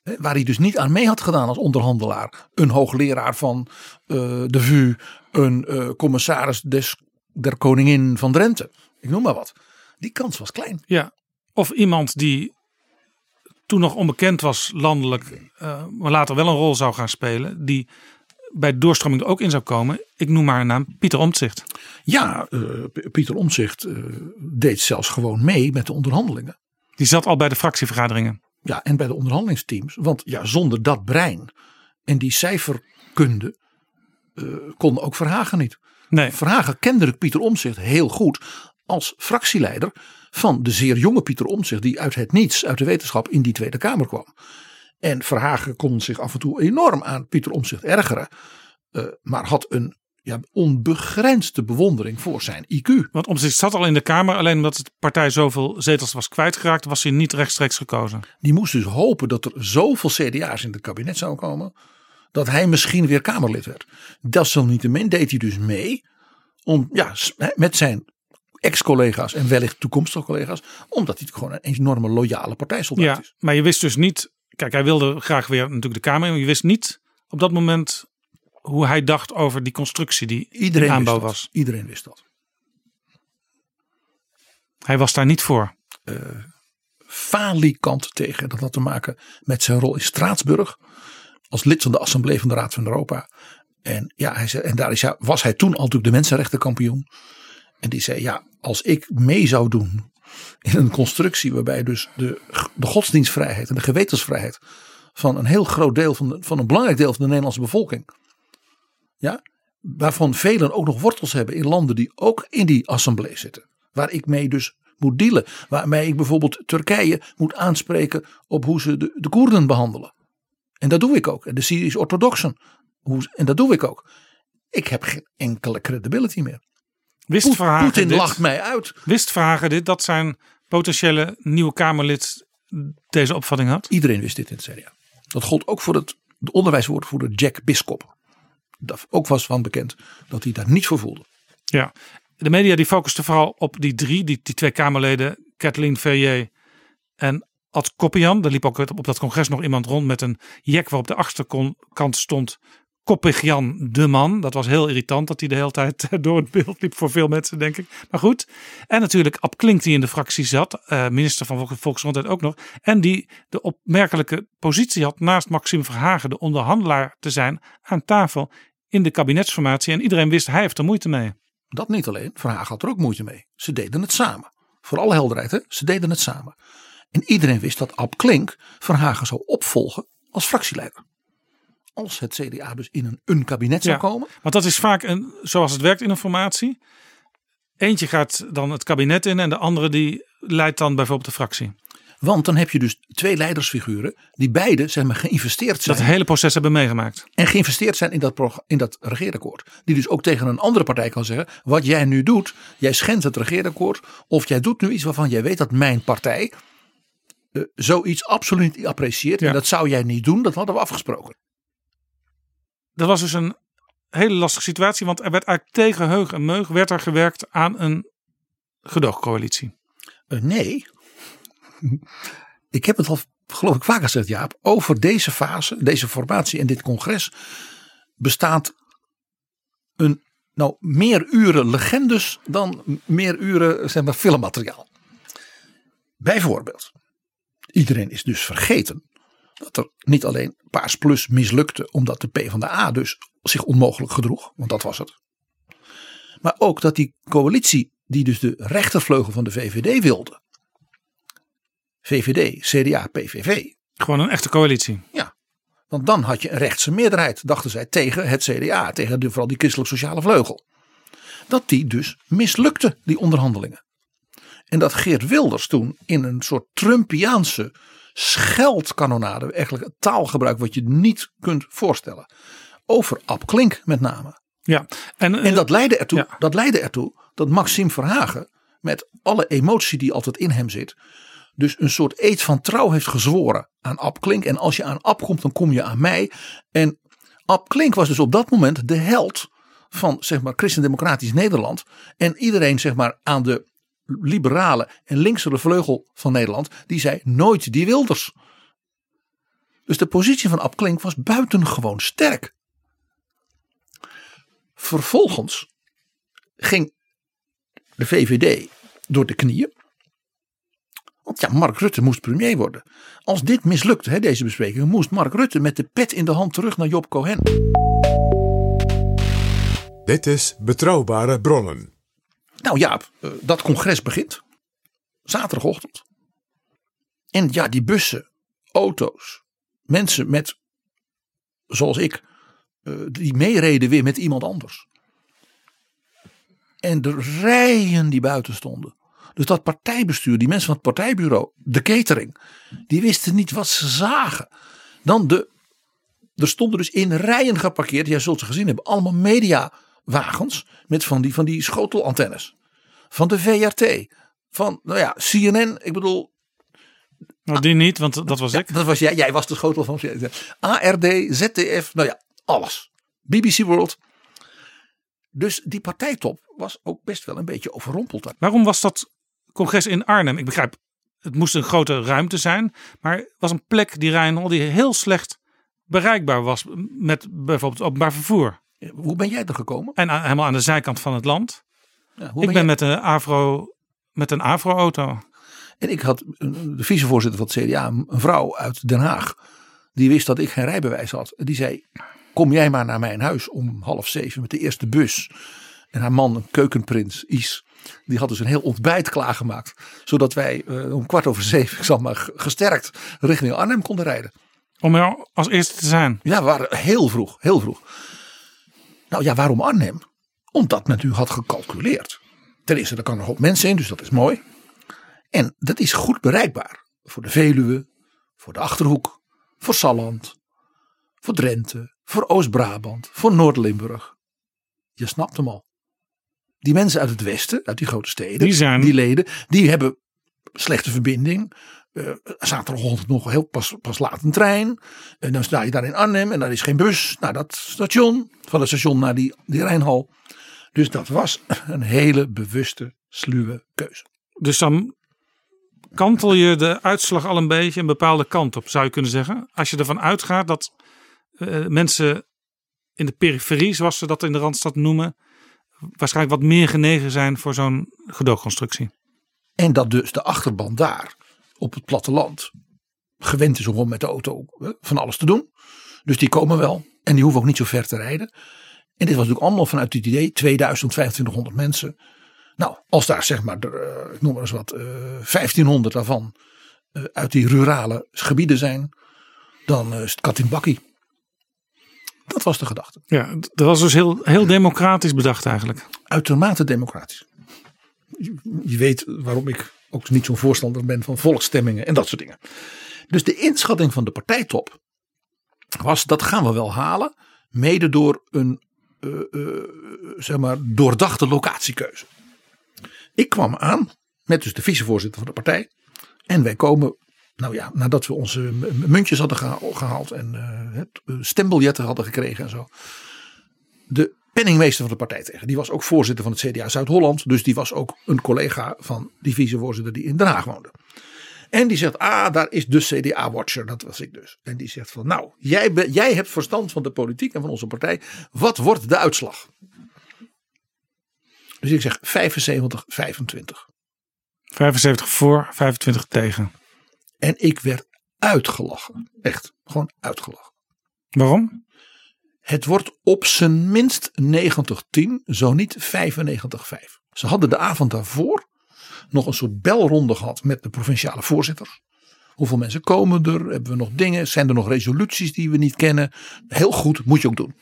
S5: Waar hij dus niet aan mee had gedaan als onderhandelaar. Een hoogleraar van eh, de VU, een eh, commissaris des, der koningin van Drenthe. Ik noem maar wat. Die kans was klein.
S4: Ja, of iemand die toen nog onbekend was landelijk, eh, maar later wel een rol zou gaan spelen, die bij doorstroming er ook in zou komen. Ik noem maar een naam, Pieter Omtzigt.
S5: Ja, eh, Pieter Omtzigt eh, deed zelfs gewoon mee met de onderhandelingen.
S4: Die zat al bij de fractievergaderingen.
S5: Ja, en bij de onderhandelingsteams. Want ja, zonder dat brein en die cijferkunde eh, kon ook Verhagen niet.
S4: Nee.
S5: Verhagen kende Pieter Omtzigt heel goed als fractieleider van de zeer jonge Pieter Omtzigt die uit het niets, uit de wetenschap in die Tweede Kamer kwam. En Verhagen kon zich af en toe enorm aan Pieter Omtzigt ergeren. eh, maar had een ja, onbegrensde bewondering voor zijn IQ.
S4: Want Omtzigt zat al in de Kamer, alleen omdat de partij zoveel zetels was kwijtgeraakt, was hij niet rechtstreeks gekozen.
S5: Die moest dus hopen dat er zoveel CDA's in het kabinet zouden komen. Dat hij misschien weer Kamerlid werd. Desalniettemin deed hij dus mee. Om, ja, met zijn ex-collega's en wellicht toekomstige collega's. Omdat hij gewoon een enorme loyale partijsoldaat
S4: Ja,
S5: is.
S4: maar je wist dus niet. Kijk, hij wilde graag weer natuurlijk de Kamer in, maar je wist niet op dat moment hoe hij dacht over die constructie die
S5: Iedereen
S4: aanbouw was.
S5: Iedereen wist dat.
S4: Hij was daar niet voor.
S5: falikant tegen. Dat had te maken met zijn rol in Straatsburg. Als lid van de Assemblée van de Raad van Europa. En, ja, hij zei, en daar is, ja, was hij toen al natuurlijk de mensenrechtenkampioen. En die zei, ja, als ik mee zou doen in een constructie waarbij dus de, de godsdienstvrijheid en de gewetensvrijheid van een heel groot deel van, van een belangrijk deel van de Nederlandse bevolking. Ja, waarvan velen ook nog wortels hebben in landen die ook in die assemblee zitten. Waar ik mee dus moet dealen. Waarmee ik bijvoorbeeld Turkije moet aanspreken op hoe ze de, de Koerden behandelen. En dat doe ik ook. En de Syrische orthodoxen. Hoe, en dat doe ik ook. Ik heb geen enkele credibility meer.
S4: Wist
S5: Poet-
S4: Verhagen
S5: Poetin
S4: dit?
S5: lacht mij uit.
S4: Wist Verhagen dit dat zijn potentiële nieuwe Kamerlid deze opvatting had?
S5: Iedereen wist dit in het CDA. Dat gold ook voor het, de onderwijswoordvoerder Jack Biskop. Dat ook was van bekend dat hij daar niets voor voelde.
S4: Ja. de media die focusten vooral op die drie, die, die twee Kamerleden, Kathleen Verrier en Ad Koppian. Er liep ook op dat congres nog iemand rond met een jek waarop de achterkant stond Koppig Jan de man. Dat was heel irritant dat hij de hele tijd door het beeld liep voor veel mensen, denk ik. Maar goed. En natuurlijk Ab Klink die in de fractie zat. eh, minister van Volksgezondheid ook nog. En die de opmerkelijke positie had naast Maxime Verhagen de onderhandelaar te zijn aan tafel in de kabinetsformatie. En iedereen wist hij heeft er moeite mee.
S5: Dat niet alleen, Verhagen had er ook moeite mee. Ze deden het samen. Voor alle helderheid, hè? ze deden het samen. En iedereen wist dat Ab Klink Verhagen zou opvolgen als fractieleider. Als het CDA dus in een, een kabinet zou
S4: Ja,
S5: komen.
S4: Want dat is vaak een, zoals het werkt in een formatie. Eentje gaat dan het kabinet in en de andere die leidt dan bijvoorbeeld de fractie.
S5: Want dan heb je dus twee leidersfiguren die beide zeg maar, geïnvesteerd zijn.
S4: Dat hele proces hebben meegemaakt.
S5: En geïnvesteerd zijn in dat, in dat regeerakkoord. Die dus ook tegen een andere partij kan zeggen: wat jij nu doet, jij schendt het regeerakkoord. Of jij doet nu iets waarvan jij weet dat mijn partij eh, zoiets absoluut niet apprecieert. En dat zou jij niet doen, dat hadden we afgesproken.
S4: Dat was dus een hele lastige situatie, want er werd eigenlijk tegen heug en meug werd er gewerkt aan een gedoogcoalitie.
S5: Eh, nee. Ik heb het al geloof ik vaker gezegd Jaap. Over deze fase, deze formatie en dit congres bestaat een nou meer uren legendes dan meer uren zeg maar filmmateriaal. Bijvoorbeeld. Iedereen is dus vergeten dat er niet alleen Paars Plus mislukte omdat de PvdA dus zich onmogelijk gedroeg, want dat was het. Maar ook dat die coalitie die dus de rechtervleugel van de VVD wilde. VVD, CDA, PVV.
S4: Gewoon een echte coalitie.
S5: Ja, want dan had je een rechtse meerderheid, dachten zij, tegen het CDA, tegen de, vooral die christelijk sociale vleugel. Dat die dus mislukte, die onderhandelingen. En dat Geert Wilders toen in een soort Trumpiaanse scheldkanonade, eigenlijk een taalgebruik wat je niet kunt voorstellen, over Ab Klink met name.
S4: Ja, en,
S5: En dat leidde ertoe, dat leidde ertoe dat Maxime Verhagen, met alle emotie die altijd in hem zit, dus een soort eed van trouw heeft gezworen aan Ab Klink. En als je aan Ab komt, dan kom je aan mij. En Ab Klink was dus op dat moment de held van zeg maar christendemocratisch Nederland. En iedereen zeg maar aan de liberale en linkse vleugel van Nederland, die zei nooit die Wilders. Dus de positie van Ab Klink was buitengewoon sterk. Vervolgens ging de VVD door de knieën. Want ja, Mark Rutte moest premier worden. Als dit mislukte, hè, deze bespreking, moest Mark Rutte met de pet in de hand terug naar Job Cohen.
S3: Dit is Betrouwbare Bronnen.
S5: Nou ja, eh, dat congres begint. Zaterdagochtend. En ja, die bussen, auto's, mensen met, zoals ik, eh, die meereden weer met iemand anders. En de rijen die buiten stonden. Dus dat partijbestuur, die mensen van het partijbureau, de catering, die wisten niet wat ze zagen. Dan de, er stonden dus in rijen geparkeerd, jij zult ze gezien hebben, allemaal mediawagens met van die, van die schotelantennes. Van de VRT, van, nou ja, CNN, ik bedoel,
S4: Nou, die niet, want dat was
S5: ja,
S4: ik.
S5: dat was jij, jij was de schotel van ARD, ZDF, nou ja, alles. BBC World. Dus die partijtop was ook best wel een beetje overrompeld.
S4: Waarom was dat congres in Arnhem? Ik begrijp, het moest een grote ruimte zijn, maar het was een plek die Rijnhol die heel slecht bereikbaar was met bijvoorbeeld openbaar vervoer.
S5: Hoe ben jij er gekomen?
S4: En aan- helemaal aan de zijkant van het land.
S5: Ja, hoe
S4: ik ben met een Avro met een Avro-auto.
S5: En ik had een- de vicevoorzitter van het CDA, een vrouw uit Den Haag. Die wist dat ik geen rijbewijs had. En Die zei, kom jij maar naar mijn huis om half zeven met de eerste bus. En haar man, een keukenprins, Is, die had dus een heel ontbijt klaargemaakt. Zodat wij eh, om kwart over zeven, ik zal maar, gesterkt richting Arnhem konden rijden.
S4: Om er als eerste te zijn.
S5: Ja, we waren heel vroeg, heel vroeg. Nou ja, waarom Arnhem? Omdat men natuurlijk had gecalculeerd. Ten eerste, er kan een hoop mensen in, dus dat is mooi. En dat is goed bereikbaar. Voor de Veluwe, voor de Achterhoek, voor Salland, voor Drenthe, voor Oost-Brabant, voor Noord-Limburg. Je snapt hem al. Die mensen uit het westen, uit die grote steden,
S4: Die zijn-
S5: die leden, die hebben slechte verbinding. Eh zaterdagochtend nog heel pas, pas laat een trein. En dan sta je daar in Arnhem en daar is geen bus naar dat station. Van het station naar die, die Rijnhal. Dus dat was een hele bewuste, sluwe keuze.
S4: Dus dan kantel je de uitslag al een beetje een bepaalde kant op, zou je kunnen zeggen. Als je ervan uitgaat dat uh, mensen in de periferie, zoals ze dat in de Randstad noemen, waarschijnlijk wat meer genegen zijn voor zo'n gedoogconstructie.
S5: En dat dus de achterban daar op het platteland gewend is om met de auto van alles te doen. Dus die komen wel en die hoeven ook niet zo ver te rijden. En dit was natuurlijk allemaal vanuit het idee 2000, 2500 mensen. Nou, als daar zeg maar, ik noem maar eens wat, 1500 daarvan uit die rurale gebieden zijn, dan is het kat in bakkie. Dat was de gedachte.
S4: Ja, dat was dus heel, heel democratisch bedacht eigenlijk.
S5: Uitermate democratisch. Je, je weet waarom ik ook niet zo'n voorstander ben van volksstemmingen en dat soort dingen. Dus de inschatting van de partijtop was dat gaan we wel halen. Mede door een uh, uh, zeg maar doordachte locatiekeuze. Ik kwam aan met dus de vicevoorzitter van de partij. En wij komen nou ja, nadat we onze muntjes hadden gehaald en uh, stembiljetten hadden gekregen en zo. De penningmeester van de partij tegen. Die was ook voorzitter van het CDA Zuid-Holland. Dus die was ook een collega van die vicevoorzitter die in Den Haag woonde. En die zegt, ah, daar is de CDA-watcher. Dat was ik dus. En die zegt van, nou, jij, jij hebt verstand van de politiek en van onze partij. Wat wordt de uitslag? Dus ik zeg 75, 25.
S4: 75 voor, 25 tegen.
S5: En ik werd uitgelachen. Echt, gewoon uitgelachen.
S4: Waarom?
S5: Het wordt op zijn minst 90-10, zo niet 95-5. Ze hadden de avond daarvoor nog een soort belronde gehad met de provinciale voorzitters. Hoeveel mensen komen er? Hebben we nog dingen? Zijn er nog resoluties die we niet kennen? Heel goed, moet je ook doen.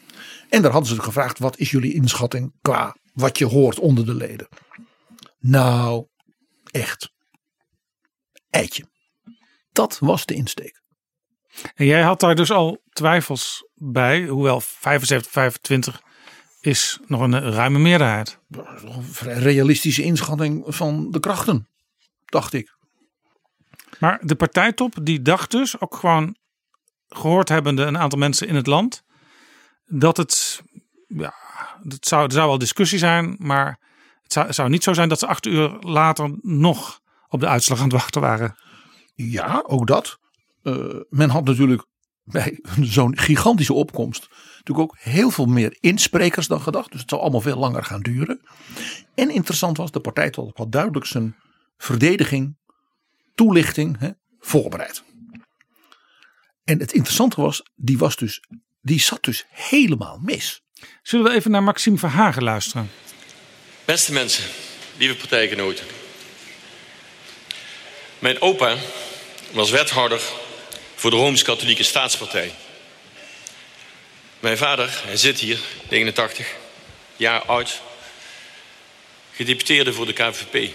S5: En daar hadden ze gevraagd: wat is jullie inschatting qua wat je hoort onder de leden? Nou, echt. Eitje. Dat was de insteek.
S4: En jij had daar dus al twijfels bij, hoewel 75, 25 is nog een ruime meerderheid.
S5: Een vrij realistische inschatting van de krachten, dacht ik.
S4: Maar de partijtop die dacht dus, ook gewoon gehoord hebbende een aantal mensen in het land, dat het, ja, het zou, er zou wel discussie zijn, maar het zou, zou niet zo zijn dat ze acht uur later nog op de uitslag aan het wachten waren.
S5: Ja, ook dat. Uh, men had natuurlijk bij zo'n gigantische opkomst natuurlijk ook heel veel meer insprekers dan gedacht. Dus het zou allemaal veel langer gaan duren. En interessant was, de partij had duidelijk zijn verdediging, toelichting hè, voorbereid. En het interessante was, die, was dus, die zat dus helemaal mis.
S4: Zullen we even naar Maxime Verhagen luisteren?
S8: Beste mensen, lieve partijgenoten. Mijn opa was wethouder voor de Rooms-Katholieke Staatspartij. Mijn vader, hij zit hier, 89 jaar oud, gedeputeerde voor de KVP.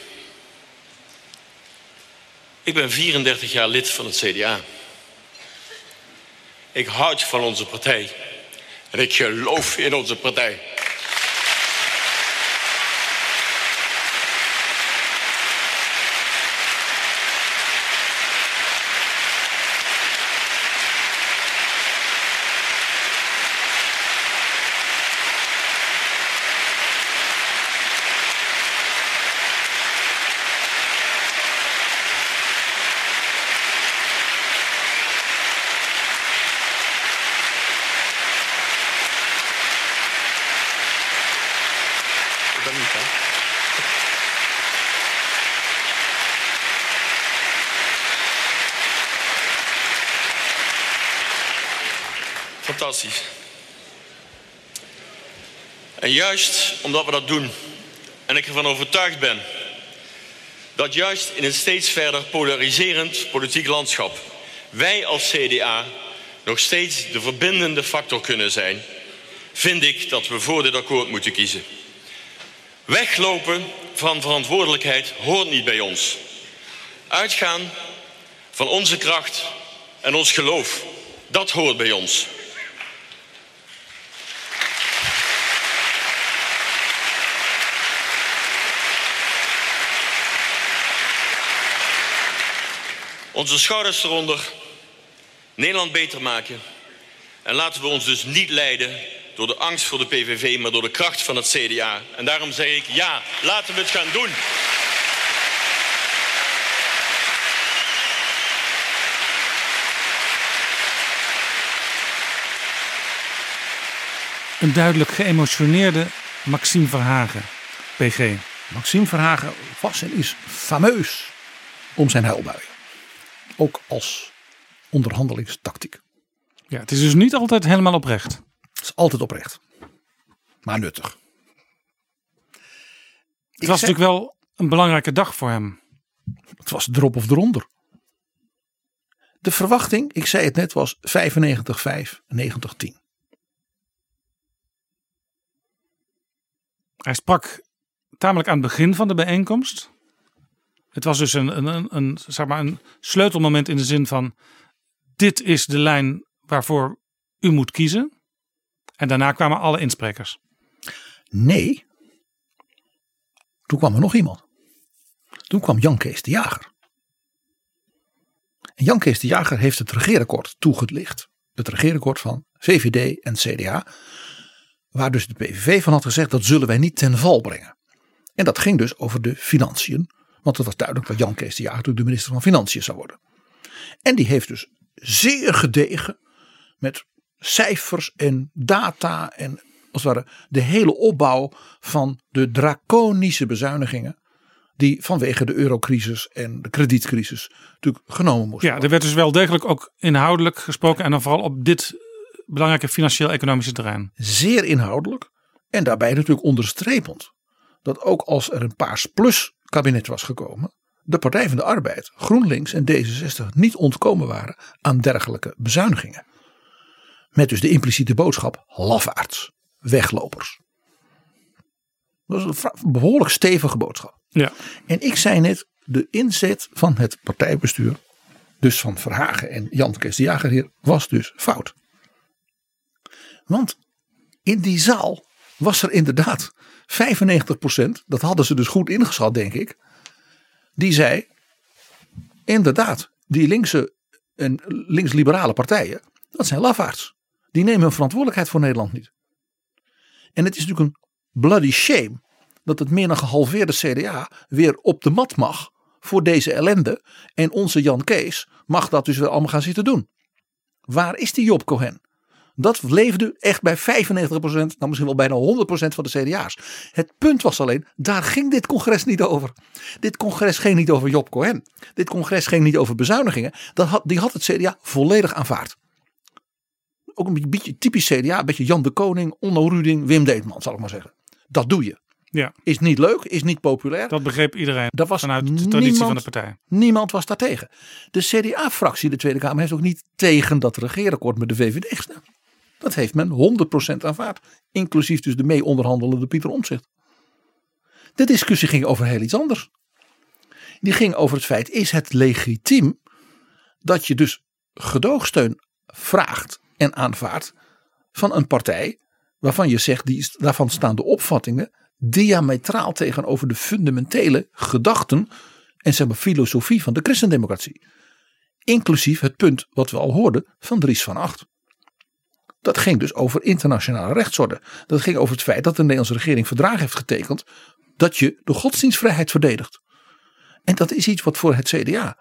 S8: Ik ben 34 jaar lid van het CDA. Ik houd van onze partij en ik geloof in onze partij. Fantastisch. En juist omdat we dat doen, en ik ervan overtuigd ben dat juist in een steeds verder polariserend politiek landschap wij als CDA nog steeds de verbindende factor kunnen zijn, vind ik dat we voor dit akkoord moeten kiezen. Weglopen van verantwoordelijkheid hoort niet bij ons. Uitgaan van onze kracht en ons geloof, dat hoort bij ons. Onze schouders eronder, Nederland beter maken. En laten we ons dus niet leiden door de angst voor de PVV, maar door de kracht van het CDA. En daarom zeg ik ja, laten we het gaan doen.
S4: Een duidelijk geëmotioneerde Maxime Verhagen, PG.
S5: Maxime Verhagen was en is fameus om zijn huilbuien. Ook als onderhandelingstactiek.
S4: Ja, het is dus niet altijd helemaal oprecht.
S5: Het is altijd oprecht. Maar nuttig.
S4: Het was natuurlijk wel een belangrijke dag voor hem.
S5: Het was erop of eronder. De verwachting, ik zei het net, was 95-5, 90-10.
S4: Hij sprak tamelijk aan het begin van de bijeenkomst. Het was dus een, een, een, zeg maar een sleutelmoment in de zin van: dit is de lijn waarvoor u moet kiezen. En daarna kwamen alle insprekers.
S5: Nee. Toen kwam er nog iemand. Toen kwam Jan Kees de Jager. En Jan Kees de Jager heeft het regeerakkoord toegelicht. Het regeerakkoord van VVD en CDA. Waar dus de PVV van had gezegd dat zullen wij niet ten val brengen. En dat ging dus over de financiën. Want het was duidelijk dat Jan Kees de Jager de minister van Financiën zou worden. En die heeft dus zeer gedegen met cijfers en data en als het ware de hele opbouw van de draconische bezuinigingen die vanwege de eurocrisis en de kredietcrisis natuurlijk genomen moesten
S4: Ja, er werd dus wel degelijk ook inhoudelijk gesproken en dan vooral op dit belangrijke financieel-economische terrein.
S5: Zeer inhoudelijk en daarbij natuurlijk onderstrepend dat ook als er een Paars Plus kabinet was gekomen, de Partij van de Arbeid, GroenLinks en D66 niet ontkomen waren aan dergelijke bezuinigingen. Met dus de impliciete boodschap lafaards, weglopers. Dat is een behoorlijk stevige boodschap.
S4: Ja.
S5: En ik zei net, de inzet van het partijbestuur, dus van Verhagen en Jan Kees de Jager hier, was dus fout. Want in die zaal was er inderdaad 95%, dat hadden ze dus goed ingeschat denk ik, die zei inderdaad, die linkse en links-liberale partijen, dat zijn lafaards. Die nemen hun verantwoordelijkheid voor Nederland niet. En het is natuurlijk een bloody shame dat het meer dan gehalveerde CDA weer op de mat mag voor deze ellende. En onze Jan Kees mag dat dus weer allemaal gaan zitten doen. Waar is die Job Cohen? Dat leefde echt bij 95%, nou misschien wel bijna 100% van de CDA's. Het punt was alleen, daar ging dit congres niet over. Dit congres ging niet over Job Cohen. Dit congres ging niet over bezuinigingen. Dat had, die had het CDA volledig aanvaard. Ook een beetje typisch CDA, een beetje Jan de Koning, Onno Ruding, Wim Deetman zal ik maar zeggen. Dat doe je.
S4: Ja.
S5: Is niet leuk, is niet populair.
S4: Dat begreep iedereen
S5: Dat was
S4: vanuit de
S5: niemand,
S4: traditie van de partij.
S5: Niemand was daar tegen. De CDA-fractie, de Tweede Kamer, heeft ook niet tegen dat regeerakkoord met de VVD gestemd. Dat heeft men 100% aanvaard. Inclusief dus de mee onderhandelende Pieter Omtzigt. De discussie ging over heel iets anders. Die ging over het feit, is het legitiem dat je dus gedoogsteun vraagt en aanvaardt van een partij waarvan je zegt, die, daarvan staan de opvattingen diametraal tegenover de fundamentele gedachten en zeg maar filosofie van de christendemocratie. Inclusief het punt wat we al hoorden van Dries van Acht. Dat ging dus over internationale rechtsorde. Dat ging over het feit dat de Nederlandse regering verdragen heeft getekend dat je de godsdienstvrijheid verdedigt. En dat is iets wat voor het CDA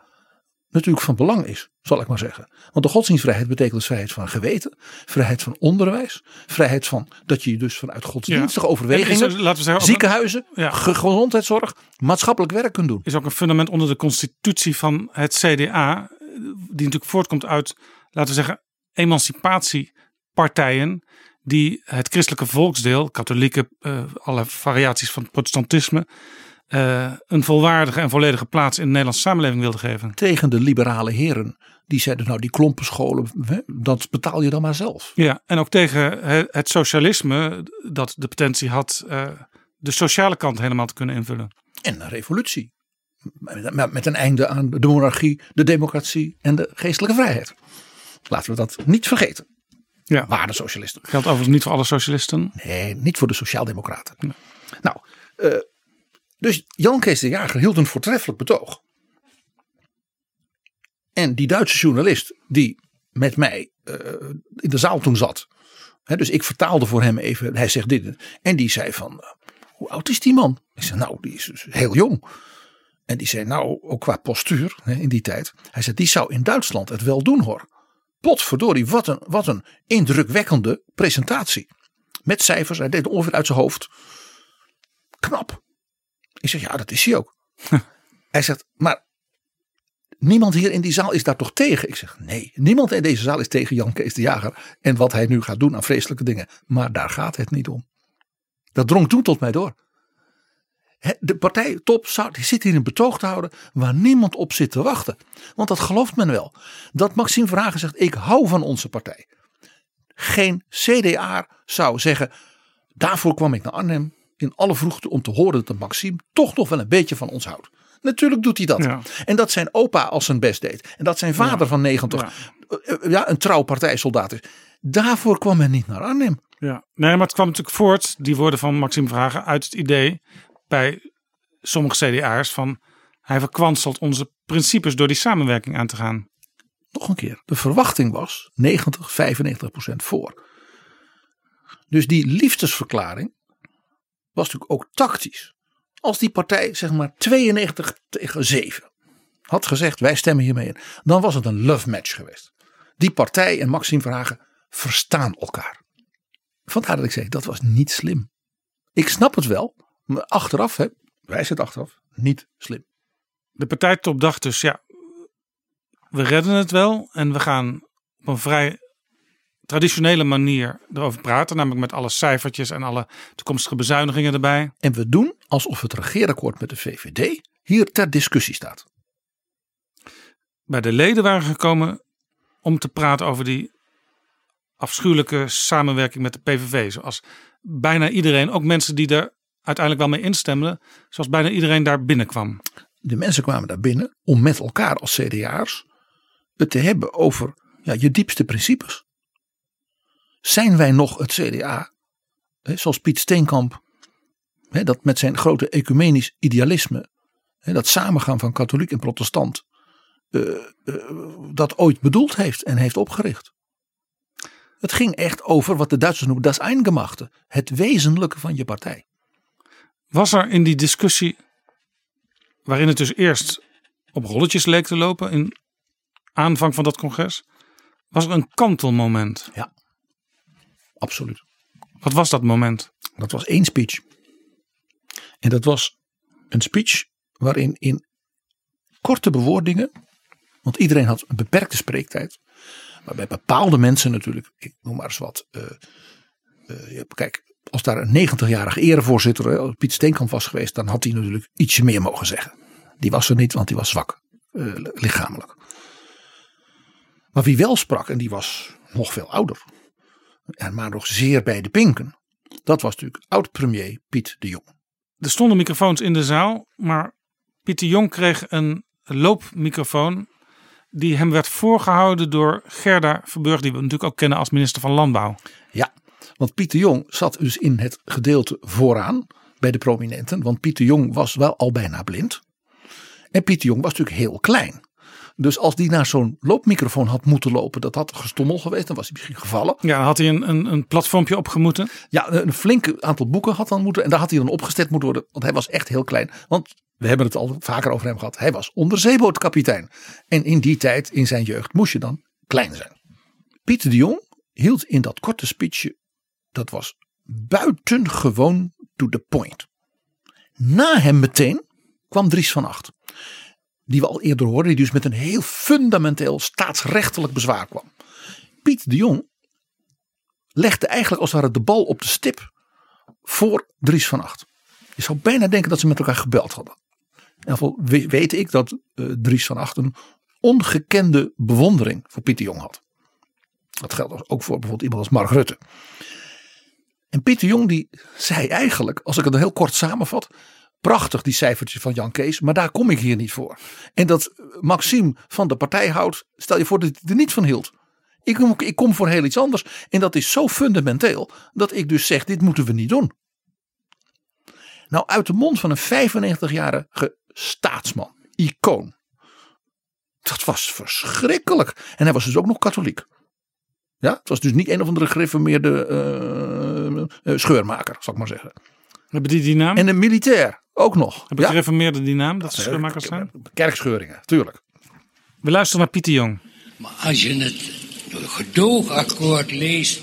S5: natuurlijk van belang is, zal ik maar zeggen. Want de godsdienstvrijheid betekent dus vrijheid van geweten, vrijheid van onderwijs, vrijheid van dat je dus vanuit godsdienstige
S4: Ja.
S5: overwegingen,
S4: er, laten we zeggen,
S5: ziekenhuizen,
S4: Ja.
S5: gezondheidszorg, maatschappelijk werk kunt doen.
S4: is ook een fundament onder de constitutie van het CDA, die natuurlijk voortkomt uit, laten we zeggen, emancipatiepartijen die het christelijke volksdeel, katholieke, eh, alle variaties van het protestantisme, eh, een volwaardige en volledige plaats in de Nederlandse samenleving wilden geven.
S5: Tegen de liberale heren die zeiden nou die klompenscholen, dat betaal je dan maar zelf.
S4: Ja, en ook tegen he- het socialisme dat de potentie had eh, de sociale kant helemaal te kunnen invullen.
S5: En een revolutie. Met een einde aan de monarchie, de democratie en de geestelijke vrijheid. Laten we dat niet vergeten.
S4: Ja.
S5: Waar de socialisten.
S4: Geldt overigens niet voor alle socialisten.
S5: Nee, niet voor de sociaaldemocraten. Nou, eh, dus Jan Kees de Jager hield een voortreffelijk betoog. En die Duitse journalist die met mij eh, in de zaal toen zat. dus ik vertaalde voor hem even. Hij zegt dit. En die zei van, eh, hoe oud is die man? Ik zei, nou, die is dus heel jong. En die zei, nou, ook qua postuur hè, in die tijd. Hij zei, die zou in Duitsland het wel doen hoor. Potverdorie, wat een, wat een indrukwekkende presentatie. Met cijfers, hij deed het ongeveer uit zijn hoofd. Knap. Ik zeg, ja, dat is hij ook. hij zegt, maar niemand hier in die zaal is daar toch tegen? Ik zeg, nee, niemand in deze zaal is tegen Jan Kees de Jager. En wat hij nu gaat doen aan vreselijke dingen. Maar daar gaat het niet om. Dat drong toen tot mij door. De partijtop die zit hier een betoog te houden waar niemand op zit te wachten. Want dat gelooft men wel. Dat Maxime Verhagen zegt: Ik hou van onze partij. Geen CDA zou zeggen: Daarvoor kwam ik naar Arnhem in alle vroegte om te horen dat Maxime toch nog wel een beetje van ons houdt. Natuurlijk doet hij dat. En dat zijn opa als zijn best deed. En dat zijn vader van 90 ja. Eh, ja. een trouw partijsoldaat is. Daarvoor kwam men niet naar Arnhem.
S4: Ja, nee, maar het kwam natuurlijk voort, die woorden van Maxime Vragen, uit het idee bij sommige CDA's van hij verkwanselt onze principes door die samenwerking aan te gaan.
S5: Nog een keer, de verwachting was 90, 95 procent voor. Dus die liefdesverklaring was natuurlijk ook tactisch. Als die partij zeg maar 92 tegen 7 had gezegd wij stemmen hiermee in. Dan was het een love match geweest. Die partij en Maxime Verhagen verstaan elkaar. Vandaar dat ik zeg dat was niet slim. Ik snap het wel. Maar achteraf, hè, wij het achteraf, niet slim.
S4: De partijtop dacht dus ja we redden het wel. En we gaan op een vrij traditionele manier erover praten. Namelijk met alle cijfertjes en alle toekomstige bezuinigingen erbij.
S5: En we doen alsof het regeerakkoord met de VVD hier ter discussie staat.
S4: Bij de leden waren gekomen om te praten over die afschuwelijke samenwerking met de PVV. Zoals bijna iedereen, ook mensen die er uiteindelijk wel mee instemden, zoals bijna iedereen daar binnenkwam.
S5: De mensen kwamen daar binnen om met elkaar als CDA'ers het te hebben over ja, je diepste principes. Zijn wij nog het CDA, hè, zoals Piet Steenkamp, dat met zijn grote ecumenisch idealisme, dat samengaan van katholiek en protestant, uh, uh, dat ooit bedoeld heeft en heeft opgericht. Het ging echt over wat de Duitsers noemen das Eingemachte, het wezenlijke van je partij.
S4: Was er in die discussie, waarin het dus eerst op rolletjes leek te lopen in aanvang van dat congres, was er een kantelmoment?
S5: Ja, absoluut.
S4: Wat was dat moment?
S5: Dat was één speech. En dat was een speech waarin in korte bewoordingen, want iedereen had een beperkte spreektijd, maar bij bepaalde mensen natuurlijk, ik noem maar eens wat. Uh, uh, kijk, als daar een 90-jarige erevoorzitter, Piet Steenkamp was geweest, dan had hij natuurlijk ietsje meer mogen zeggen. Die was er niet, want die was zwak, uh, lichamelijk. Maar wie wel sprak, en die was nog veel ouder, en maar nog zeer bij de pinken, dat was natuurlijk oud-premier Piet de Jong.
S4: Er stonden microfoons in de zaal, maar Piet de Jong kreeg een loopmicrofoon die hem werd voorgehouden door Gerda Verburg, die we natuurlijk ook kennen als minister van Landbouw.
S5: Ja, want Pieter Jong zat dus in het gedeelte vooraan bij de prominenten. Want Pieter Jong was wel al bijna blind. En Pieter Jong was natuurlijk heel klein. Dus als die naar zo'n loopmicrofoon had moeten lopen, dat had gestommel geweest, dan was hij misschien gevallen.
S4: Ja, dan had hij een, een, een platformpje opgemoeten.
S5: Ja, een flink aantal boeken had dan moeten. En daar had hij dan opgesteld moeten worden, want hij was echt heel klein. Want we hebben het al vaker over hem gehad. Hij was onderzeebootkapitein. En in die tijd, in zijn jeugd, moest je dan klein zijn. Pieter de Jong hield in dat korte speechje, dat was buitengewoon to the point. Na hem meteen kwam Dries van Acht. Die we al eerder hoorden, die dus met een heel fundamenteel staatsrechtelijk bezwaar kwam. Piet de Jong legde eigenlijk als het ware de bal op de stip voor Dries van Acht. Je zou bijna denken dat ze met elkaar gebeld hadden. Geval weet ik dat uh, Dries van Acht een ongekende bewondering voor Pieter Jong had. Dat geldt ook voor bijvoorbeeld iemand als Mark Rutte. En Pieter Jong die zei eigenlijk, als ik het heel kort samenvat. Prachtig die cijfertjes van Jan Kees, maar daar kom ik hier niet voor. En dat Maxime van de partij houdt, stel je voor dat hij er niet van hield. Ik kom, ik kom voor heel iets anders. En dat is zo fundamenteel dat ik dus zeg, dit moeten we niet doen. Nou, uit de mond van een 95-jarige staatsman, icoon. Dat was verschrikkelijk. En hij was dus ook nog katholiek. Ja, het was dus niet een of andere gereformeerde uh, scheurmaker, zal ik maar zeggen.
S4: Hebben die die naam?
S5: En een militair ook nog.
S4: Hebben ja? gereformeerden die naam, dat ze scheurmakers zijn?
S5: Kerkscheuringen, tuurlijk.
S4: We luisteren naar Pieter Jong.
S9: Maar als je het gedoogakkoord leest,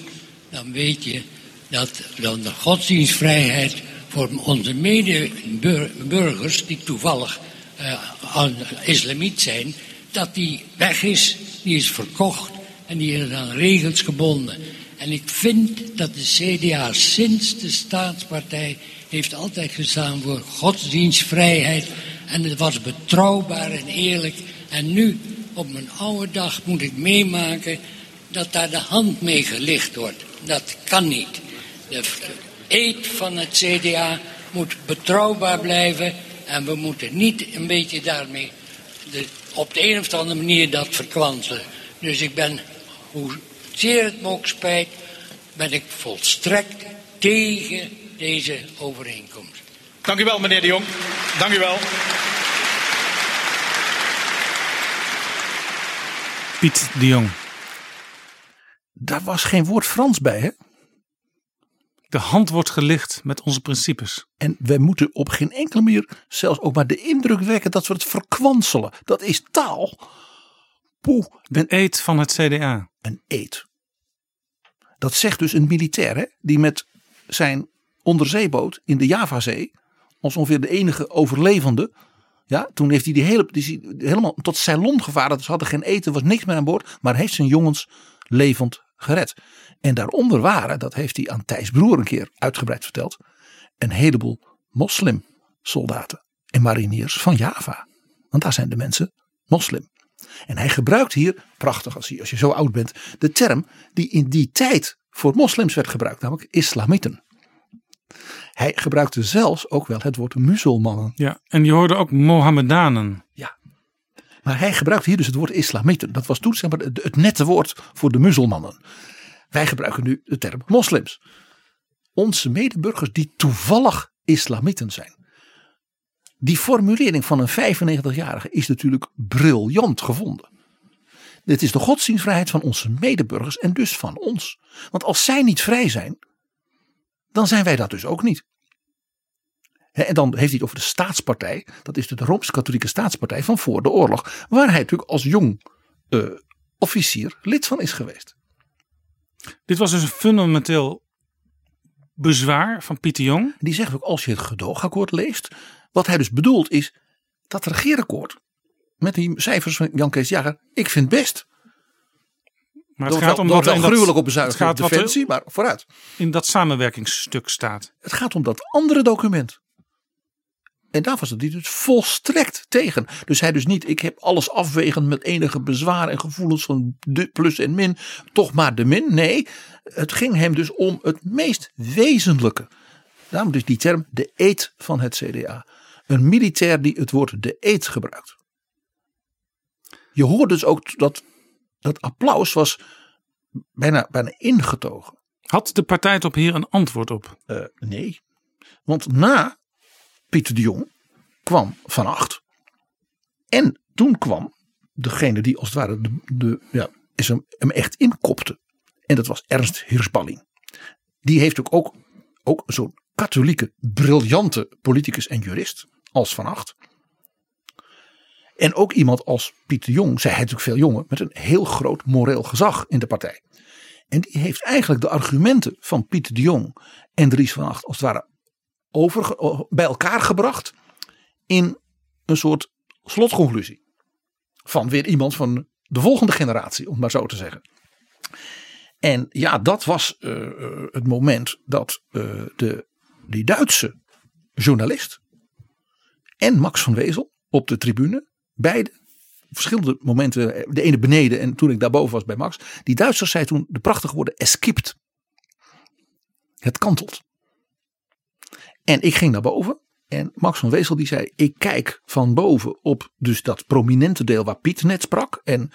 S9: dan weet je dat dan de godsdienstvrijheid voor onze medeburgers, die toevallig uh, islamiet zijn, dat die weg is, die is verkocht en die is aan regels gebonden. En ik vind dat de CDA sinds de staatspartij heeft altijd gestaan voor godsdienstvrijheid. En het was betrouwbaar en eerlijk. En nu, op mijn oude dag, moet ik meemaken dat daar de hand mee gelicht wordt. Dat kan niet. De eet van het CDA moet betrouwbaar blijven. En we moeten niet een beetje daarmee de, op de een of andere manier dat verkwanselen. Dus ik ben, hoe zeer het me ook spijt, ben ik volstrekt tegen deze overeenkomst.
S6: Dank u wel, meneer de Jong. Dank u wel.
S4: Piet de Jong.
S5: Daar was geen woord Frans bij, hè?
S4: De hand wordt gelicht met onze principes.
S5: En wij moeten op geen enkele manier zelfs ook maar de indruk wekken dat we het verkwanselen. Dat is taal.
S4: Poeh. Een eet van het CDA.
S5: Een eet. Dat zegt dus een militair hè, die met zijn onderzeeboot in de Javazee, als ongeveer de enige overlevende. Ja, toen heeft hij die, hele, die helemaal tot Ceylon gevaren. Ze hadden geen eten, was niks meer aan boord. Maar heeft zijn jongens levend gered. En daaronder waren, dat heeft hij aan Thijs Broer een keer uitgebreid verteld, een heleboel moslimsoldaten en mariniers van Java. Want daar zijn de mensen moslim. En hij gebruikt hier, prachtig als je, als je zo oud bent, de term die in die tijd voor moslims werd gebruikt, namelijk islamieten. Hij gebruikte zelfs ook wel het woord muzelmannen.
S4: Ja, en je hoorde ook Mohammedanen.
S5: Ja. Maar hij gebruikt hier dus het woord islamieten. Dat was toen zeg maar, het nette woord voor de muzelmannen. Wij gebruiken nu de term moslims. Onze medeburgers die toevallig islamieten zijn. Die formulering van een 95-jarige is natuurlijk briljant gevonden. Dit is de godsdienstvrijheid van onze medeburgers en dus van ons. Want als zij niet vrij zijn, dan zijn wij dat dus ook niet. En dan heeft hij het over de staatspartij. Dat is de Rooms-Katholieke staatspartij van voor de oorlog. Waar hij natuurlijk als jong uh, officier lid van is geweest.
S4: Dit was dus een fundamenteel bezwaar van Pieter Jong.
S5: Die zegt ook als je het gedoogakkoord leest. Wat hij dus bedoelt is dat regeerakkoord. Met die cijfers van Jan Kees Jager. Ik vind best.
S4: Maar het gaat om dat
S5: wel gruwelijk op bezuiniging op defensie, maar vooruit.
S4: In dat samenwerkingsstuk staat.
S5: Het gaat om dat andere document. En daar was het dus volstrekt tegen. Dus hij dus niet, ik heb alles afwegend met enige bezwaar en gevoelens van de plus en min, toch maar de min. Nee, het ging hem dus om het meest wezenlijke. Daarom dus die term de eet van het CDA. Een militair die het woord de eet gebruikt. Je hoort dus ook dat dat applaus was bijna, bijna ingetogen.
S4: Had de partij op hier een antwoord op?
S5: Uh, nee. Want na Pieter de Jong kwam Van Acht. En toen kwam degene die als het ware de, de, ja, is hem, hem echt inkopte. En dat was Ernst Hirschballing. Die heeft ook, ook, ook zo'n katholieke, briljante politicus en jurist als Van Acht. En ook iemand als Pieter Jong, zij hij natuurlijk veel jonger, met een heel groot moreel gezag in de partij. En die heeft eigenlijk de argumenten van Pieter de Jong en Dries van Acht als het ware over, bij elkaar gebracht in een soort slotconclusie. Van weer iemand van de volgende generatie, om maar zo te zeggen. En ja, dat was uh, het moment dat uh, de, die Duitse journalist en Max van Wezel op de tribune, beide verschillende momenten, de ene beneden en toen ik daarboven was bij Max, die Duitsers zei toen de prachtige woorden eskipt. Het kantelt. En ik ging naar boven. En Max van Wezel die zei: Ik kijk van boven op dus dat prominente deel waar Piet net sprak. En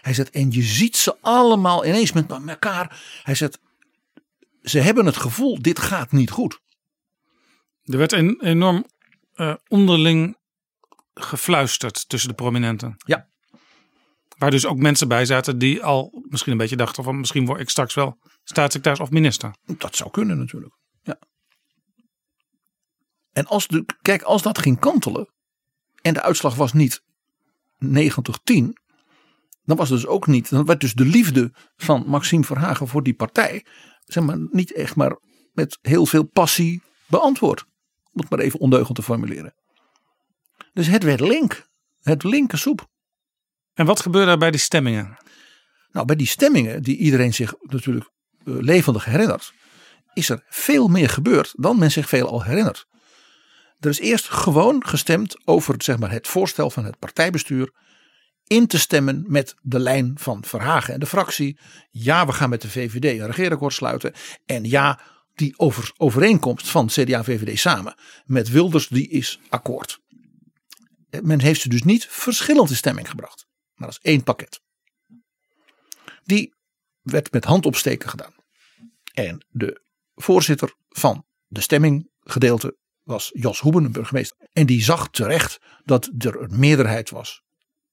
S5: hij zegt: En je ziet ze allemaal ineens met elkaar. Hij zegt: Ze hebben het gevoel, dit gaat niet goed.
S4: Er werd een, enorm uh, onderling gefluisterd tussen de prominenten.
S5: Ja.
S4: Waar dus ook mensen bij zaten die al misschien een beetje dachten van misschien word ik straks wel staatssecretaris of minister.
S5: Dat zou kunnen natuurlijk. Ja. En als, de, kijk, als dat ging kantelen en de uitslag was niet 90-10, dan was dus ook niet, dan werd dus de liefde van Maxime Verhagen voor die partij, zeg maar, niet echt maar met heel veel passie beantwoord. Om het maar even ondeugend te formuleren. Dus het werd link. Het linker soep.
S4: En wat gebeurde er bij die stemmingen?
S5: Nou, bij die stemmingen, die iedereen zich natuurlijk uh, levendig herinnert, is er veel meer gebeurd dan men zich veel al herinnert. Er is eerst gewoon gestemd over zeg maar, het voorstel van het partijbestuur in te stemmen met de lijn van Verhagen en de fractie. Ja, we gaan met de VVD een regeerakkoord sluiten. En ja, die over, overeenkomst van CDA en VVD samen met Wilders, die is akkoord. Men heeft ze dus niet verschillend in stemming gebracht. Maar is één pakket. Die werd met handopsteken gedaan. En de voorzitter van de stemminggedeelte was Jos Hoeben, burgemeester. En die zag terecht dat er een meerderheid was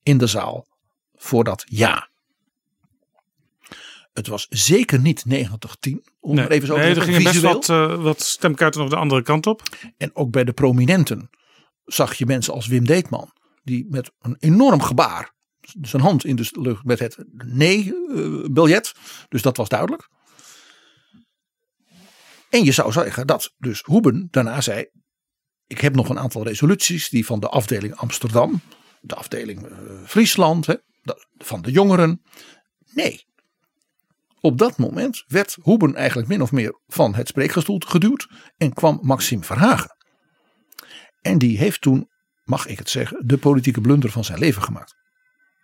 S5: in de zaal voor dat ja. Het was zeker niet 90-10. Om
S4: nee,
S5: er even zo
S4: nee,
S5: te
S4: er gingen best wat, uh, wat stemkaarten nog de andere kant op.
S5: En ook bij de prominenten zag je mensen als Wim Deetman. Die met een enorm gebaar zijn hand in de lucht met het nee-biljet. dus dat was duidelijk. En je zou zeggen dat dus Hoeben daarna zei. Ik heb nog een aantal resoluties die van de afdeling Amsterdam. De afdeling uh, Friesland. Hè, van de jongeren. Nee. Op dat moment werd Hoeben eigenlijk min of meer van het spreekgestoel geduwd. En kwam Maxime Verhagen. En die heeft toen, mag ik het zeggen, de politieke blunder van zijn leven gemaakt.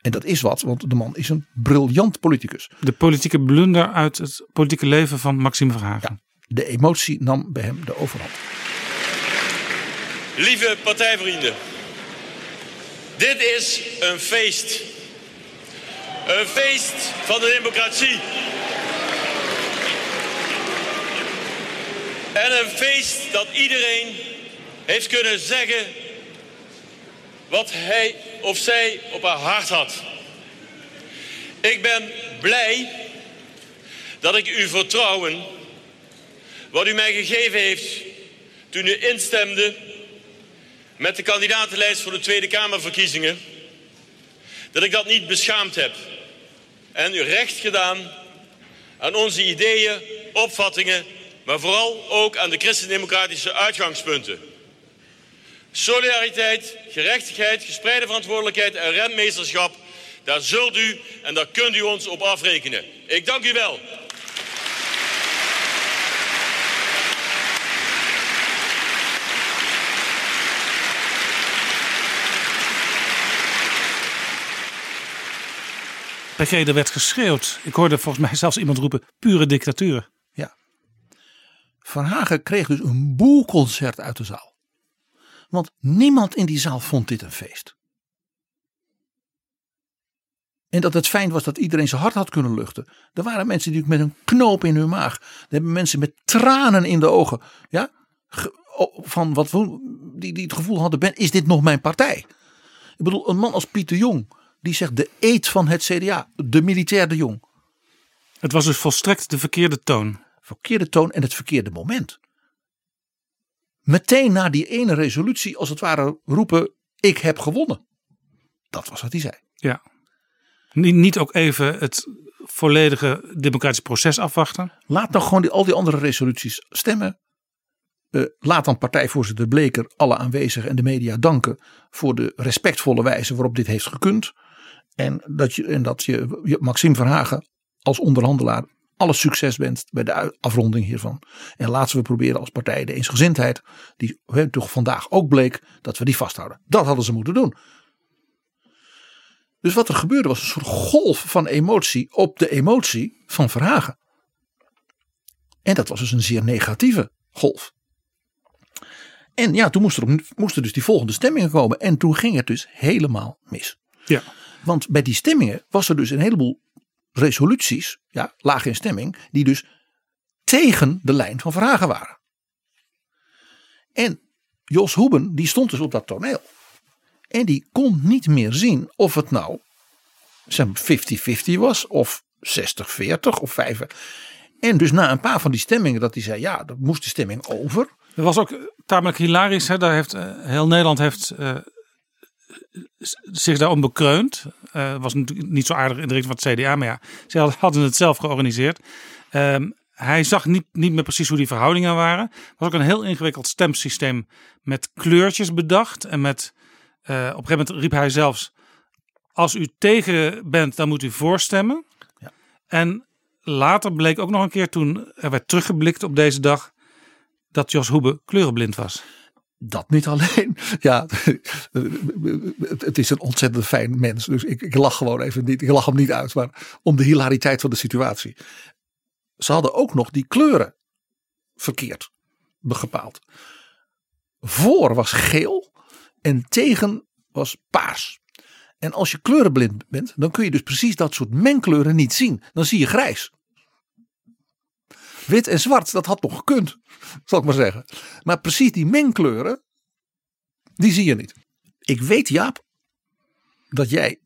S5: En dat is wat, want de man is een briljant politicus.
S4: De politieke blunder uit het politieke leven van Maxime Verhagen.
S5: Ja, de emotie nam bij hem de overhand.
S8: Lieve partijvrienden, dit is een feest. Een feest van de democratie. En een feest dat iedereen heeft kunnen zeggen wat hij of zij op haar hart had. Ik ben blij dat ik uw vertrouwen, wat u mij gegeven heeft toen u instemde met de kandidatenlijst voor de Tweede Kamerverkiezingen, dat ik dat niet beschaamd heb en u recht gedaan aan onze ideeën, opvattingen, maar vooral ook aan de christendemocratische uitgangspunten. Solidariteit, gerechtigheid, gespreide verantwoordelijkheid en rentmeesterschap, daar zult u en daar kunt u ons op afrekenen. Ik dank u wel.
S4: Er werd geschreeuwd. Ik hoorde volgens mij zelfs iemand roepen: pure dictatuur.
S5: Ja. Van Hagen kreeg dus een boelconcert uit de zaal. Want niemand in die zaal vond dit een feest. En dat het fijn was dat iedereen zijn hart had kunnen luchten. Er waren mensen die met een knoop in hun maag. Er hebben mensen met tranen in de ogen. Ja, van wat die, die het gevoel hadden: ben, is dit nog mijn partij? Ik bedoel, een man als Pieter Jong. Die zegt de eet van het CDA. De militair de Jong.
S4: Het was dus volstrekt de verkeerde toon.
S5: Verkeerde toon en het verkeerde moment. Meteen na die ene resolutie als het ware roepen. Ik heb gewonnen. Dat was wat hij zei.
S4: Ja. Niet, ook even het volledige democratisch proces afwachten.
S5: Laat dan gewoon die, al die andere resoluties stemmen. Uh, laat dan partijvoorzitter Bleker alle aanwezigen en de media danken voor de respectvolle wijze waarop dit heeft gekund. En dat je, en dat je, Maxime Verhagen als onderhandelaar alle succes wenst bij de afronding hiervan. En laten we proberen als partij de eensgezindheid, die he, toch vandaag ook bleek, dat we die vasthouden. Dat hadden ze moeten doen. Dus wat er gebeurde was een soort golf van emotie op de emotie van Verhagen. En dat was dus een zeer negatieve golf. En ja, toen moesten er, moesten dus die volgende stemmingen komen. En toen ging het dus helemaal mis.
S4: Ja.
S5: Want bij die stemmingen was er dus een heleboel resoluties, ja, laag in stemming, die dus tegen de lijn van Verhagen waren. En Jos Hoeben, die stond dus op dat toneel. En die kon niet meer zien of het nou zeg maar 50-50 was of 60-40 of 5. En dus na een paar van die stemmingen dat hij zei ja, dat moest de stemming over.
S4: Dat was ook tamelijk hilarisch. Hè? Daar heeft, eh, heel Nederland heeft eh, zich daarom bekreund. Eh was natuurlijk niet zo aardig in de richting van het CDA. Maar ja, ze hadden- het zelf georganiseerd. Ehm, hij zag niet, niet meer precies hoe die verhoudingen waren. Was ook een heel ingewikkeld stemsysteem met kleurtjes bedacht. En met, eh, op een gegeven moment riep hij zelfs... Als u tegen bent, dan moet u voorstemmen. En later bleek ook nog een keer toen er werd teruggeblikt op deze dag... dat Jos Hoebe kleurenblind was.
S5: Dat niet alleen. Ja, het is een ontzettend fijn mens. Dus ik, ik lach gewoon even niet. Ik lach hem niet uit. Maar om de hilariteit van de situatie. Ze hadden ook nog die kleuren verkeerd bepaald. Voor was geel en tegen was paars. En als je kleurenblind bent, dan kun je dus precies dat soort mengkleuren niet zien. Dan zie je grijs. Wit en zwart, dat had nog gekund, zal ik maar zeggen. Maar precies die mengkleuren, die zie je niet. Ik weet, Jaap, dat jij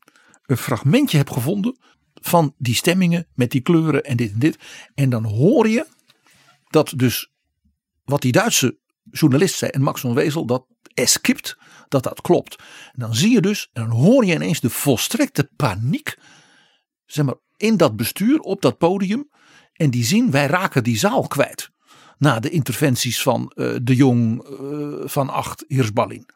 S5: een fragmentje hebt gevonden van die stemmingen met die kleuren en dit en dit. En dan hoor je dat dus wat die Duitse journalist zei en Max van Wezel, dat eskipt, dat dat klopt. Dan zie je dus, en dan hoor je ineens de volstrekte paniek, zeg maar, in dat bestuur, op dat podium. En die zien, wij raken die zaal kwijt. Na de interventies van eh, de Jong, eh, van Acht, Hirsbalin.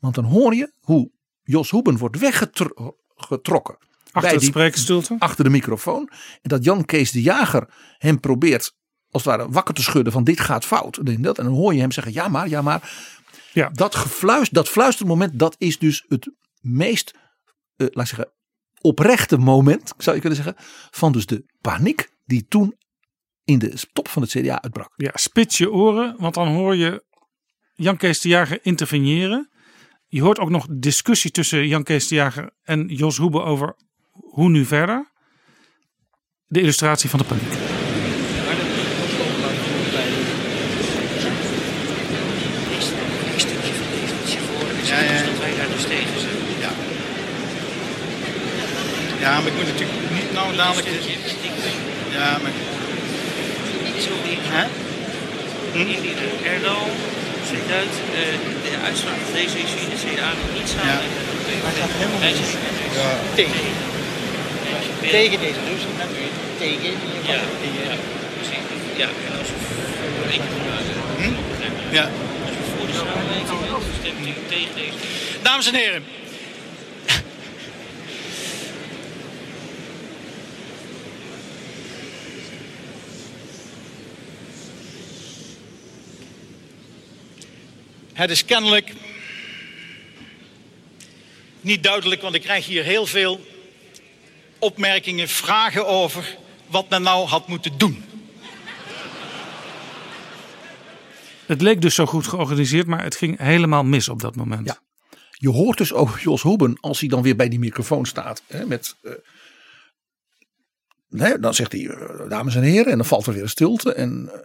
S5: Want dan hoor je hoe Jos Hoeben wordt weggetrokken.
S4: Achter het spreekstoelte.
S5: Achter de microfoon. En dat Jan Kees de Jager hem probeert als het ware wakker te schudden van dit gaat fout. En dan hoor je hem zeggen ja maar, ja maar.
S4: Ja.
S5: Dat, gefluister, dat fluistermoment dat is dus het meest, eh, laat ik zeggen, oprechte moment zou je kunnen zeggen. Van dus de paniek die toen in de top van het CDA uitbrak.
S4: Ja, spits je oren, want dan hoor je Jan Kees de Jager interveneren. Je hoort ook nog discussie tussen Jan Kees de Jager en Jos Hoebe over hoe nu verder. De illustratie van de paniek.
S6: Ja, ja. dus maar ik moet natuurlijk niet nou dadelijk... Ja, maar... Hè?
S10: Hm? Erdogan zegt uit, eh, de uitslag van deze is in de CDA nog niet samen. Maar gaat helemaal
S6: niet. Ja. Tegen. Tegen deze dus. Tegen.
S10: Ja, ja, precies. Ja, en als we voor ik
S6: Hm? Ja.
S10: Als we voor de samenwerking bent, stemt u tegen deze.
S6: Dames en heren. Het is kennelijk niet duidelijk, want ik krijg hier heel veel opmerkingen, vragen over wat men nou had moeten doen.
S4: Het leek dus zo goed georganiseerd, maar het ging helemaal mis op dat moment.
S5: Ja. Je hoort dus ook Jos Hoeben als hij dan weer bij die microfoon staat. Hè, met, eh, nee, dan zegt hij, eh, dames en heren, en dan valt er weer een stilte. En eh,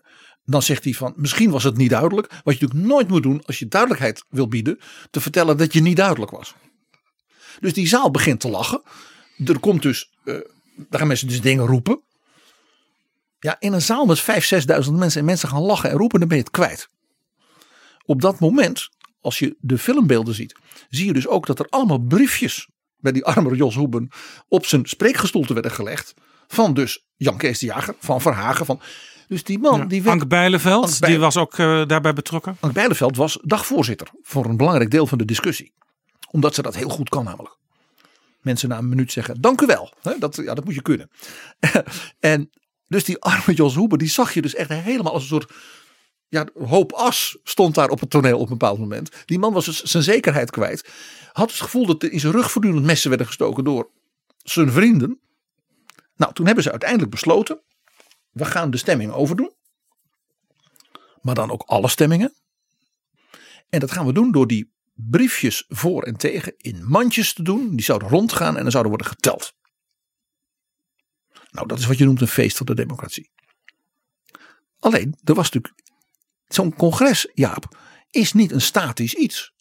S5: dan zegt hij van, misschien was het niet duidelijk. Wat je natuurlijk nooit moet doen als je duidelijkheid wil bieden, te vertellen dat je niet duidelijk was. Dus die zaal begint te lachen. Er komt dus, eh, daar gaan mensen dus dingen roepen. Ja, in een zaal met 5.000, 6.000 mensen en mensen gaan lachen en roepen, dan ben je het kwijt. Op dat moment, als je de filmbeelden ziet, zie je dus ook dat er allemaal briefjes bij die arme Jos Hoeben op zijn spreekgestoelte werden gelegd. Van dus Jan Kees de Jager, van Verhagen. Van, dus die man
S4: Ja,
S5: die werd,
S4: Ank Bijleveld,
S5: Ank Bij-
S4: die was ook eh, daarbij betrokken.
S5: Ank Bijleveld was dagvoorzitter voor een belangrijk deel van de discussie. Omdat ze dat heel goed kan namelijk. Mensen na een minuut zeggen dank u wel. Dat, ja, dat moet je kunnen. en dus die arme Jos Hoeben die zag je dus echt helemaal als een soort ja, hoop as stond daar op het toneel op een bepaald moment. Die man was dus zijn zekerheid kwijt. Had het gevoel dat er in zijn rug voortdurend messen werden gestoken door zijn vrienden. Nou, toen hebben ze uiteindelijk besloten. We gaan de stemming overdoen. Maar dan ook alle stemmingen. En dat gaan we doen door die briefjes voor en tegen in mandjes te doen. Die zouden rondgaan en dan zouden worden geteld. Nou, dat is wat je noemt een feest van de democratie. Alleen, er was natuurlijk. Zo'n congres, Jaap, is niet een statisch iets.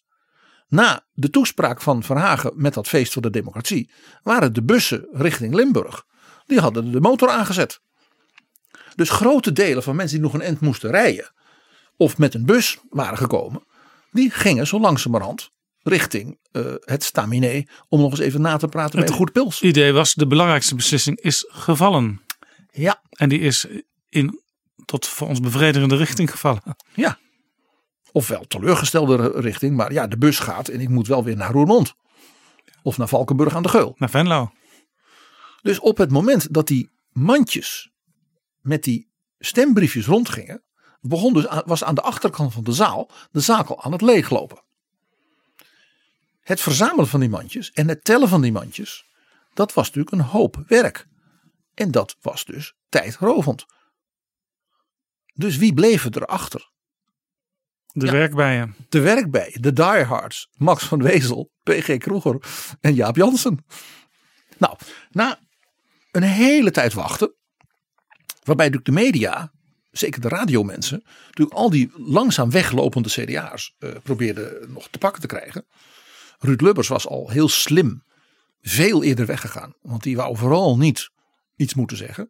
S5: Na de toespraak van Verhagen met dat feest voor de democratie waren de bussen richting Limburg. Die hadden de motor aangezet. Dus grote delen van mensen die nog een end moesten rijden of met een bus waren gekomen, die gingen zo langzamerhand richting uh, het staminé om nog eens even na te praten met een goed pils.
S4: Het idee was de belangrijkste beslissing is gevallen.
S5: Ja.
S4: En die is in tot voor ons bevredigende richting gevallen.
S5: Ja. Ofwel teleurgestelde richting, maar ja, de bus gaat en ik moet wel weer naar Roermond. Of naar Valkenburg aan de Geul.
S4: Naar Venlo.
S5: Dus op het moment dat die mandjes met die stembriefjes rondgingen, begon dus aan, was aan de achterkant van de zaal de zaak al aan het leeglopen. Het verzamelen van die mandjes en het tellen van die mandjes, dat was natuurlijk een hoop werk. En dat was dus tijdrovend. Dus wie bleven erachter?
S4: De ja, werkbijen.
S5: De werkbijen, de diehards. Max van Wezel, PG Kroeger en Jaap Jansen. Nou, na een hele tijd wachten, waarbij natuurlijk de media, zeker de radiomensen, natuurlijk al die langzaam weglopende CDA's uh, probeerden nog te pakken te krijgen. Ruud Lubbers was al heel slim veel eerder weggegaan, want die wou vooral niet iets moeten zeggen.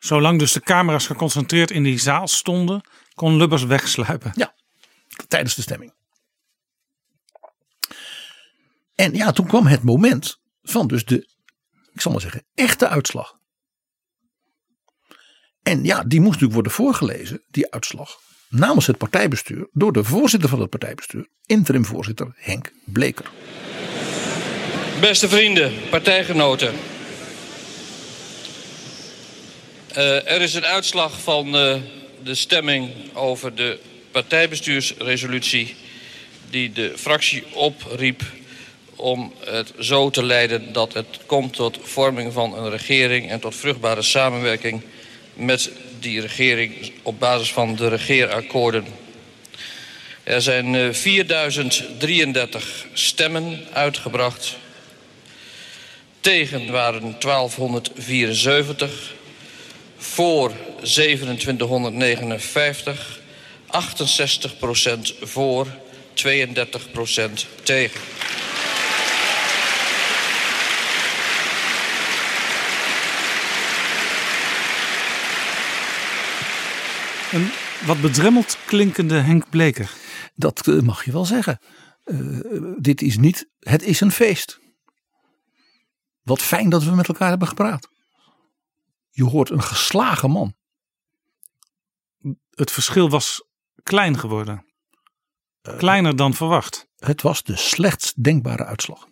S4: Zolang dus de camera's geconcentreerd in die zaal stonden, kon Lubbers wegsluipen.
S5: Ja, tijdens de stemming. En ja, toen kwam het moment van dus de, ik zal maar zeggen, echte uitslag. En ja, die moest natuurlijk worden voorgelezen, die uitslag, namens het partijbestuur, door de voorzitter van het partijbestuur, interimvoorzitter Henk Bleker.
S11: Beste vrienden, partijgenoten. Uh, er is een uitslag van uh, de stemming over de partijbestuursresolutie die de fractie opriep om het zo te leiden dat het komt tot vorming van een regering en tot vruchtbare samenwerking met die regering op basis van de regeerakkoorden. Er zijn uh, 4033 stemmen uitgebracht. Tegen waren 1274 voor 2759, 68% voor, 32% tegen.
S4: Een wat bedremmeld klinkende Henk Bleker.
S5: Dat uh, mag je wel zeggen. Uh, dit is niet, het is een feest. Wat fijn dat we met elkaar hebben gepraat. Je hoort een geslagen man.
S4: Het verschil was klein geworden. Kleiner dan verwacht.
S5: Het was de slechtst denkbare uitslag.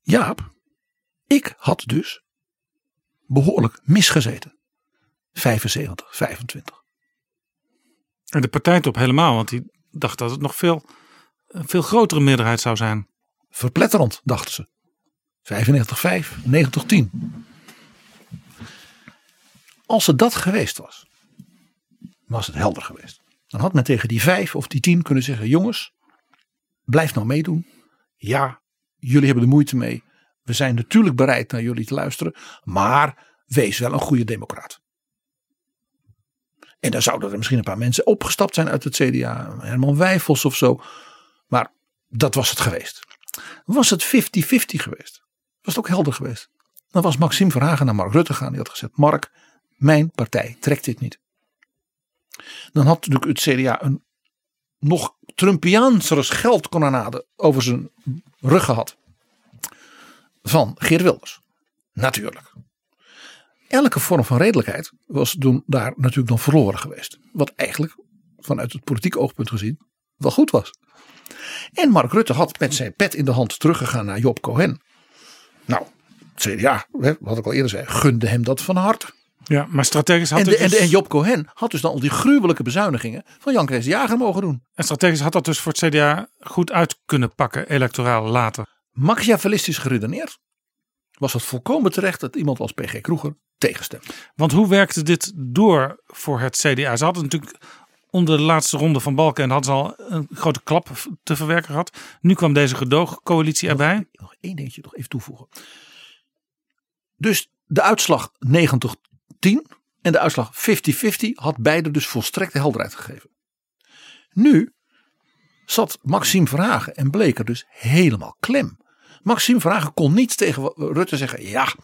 S5: Jaap, ik had dus behoorlijk misgezeten. 75, 25.
S4: En de partijtop helemaal, want die dacht dat het nog veel, een veel grotere meerderheid zou zijn.
S5: Verpletterend, dachten ze. 95, 5, 90, 10. Als het dat geweest was, was het helder geweest. Dan had men tegen die 5 of die 10 kunnen zeggen: jongens, blijf nou meedoen. Ja, jullie hebben de moeite mee. We zijn natuurlijk bereid naar jullie te luisteren, maar wees wel een goede democraat. En dan zouden er misschien een paar mensen opgestapt zijn uit het CDA. Herman Wijfels of zo. Maar dat was het geweest. Was het 50-50 geweest? Was het ook helder geweest? Dan was Maxime Verhagen naar Mark Rutte gaan. Die had gezegd: Mark, mijn partij trekt dit niet. Dan had natuurlijk het CDA een nog Trumpiaansere geldkonanade over zijn rug gehad. Van Geert Wilders. Natuurlijk. Elke vorm van redelijkheid was toen daar natuurlijk dan verloren geweest. Wat eigenlijk vanuit het politiek oogpunt gezien wel goed was. En Mark Rutte had met zijn pet in de hand teruggegaan naar Job Cohen. Nou, het CDA, wat ik al eerder zei, gunde hem dat van harte.
S4: Ja, maar strategisch had
S5: en, de,
S4: dus...
S5: en, en Job Cohen had dus dan al die gruwelijke bezuinigingen van Jan Kees de Jager mogen doen.
S4: En strategisch had dat dus voor het CDA goed uit kunnen pakken, electoraal later.
S5: Machiavellistisch geredeneerd was het volkomen terecht dat iemand als PG Kroeger
S4: Want hoe werkte dit door voor het CDA? Ze hadden natuurlijk onder de laatste ronde van Balken en hadden ze al een grote klap te verwerken gehad. Nu kwam deze gedoogcoalitie erbij.
S5: Nog, nog één dingetje nog even toevoegen. Dus de uitslag 90 10 en de uitslag 50-50 had beide dus volstrekte helderheid gegeven. Nu zat Maxime Verhagen en Bleker dus helemaal klem. Maxime Verhagen kon niet tegen Rutte zeggen: ja,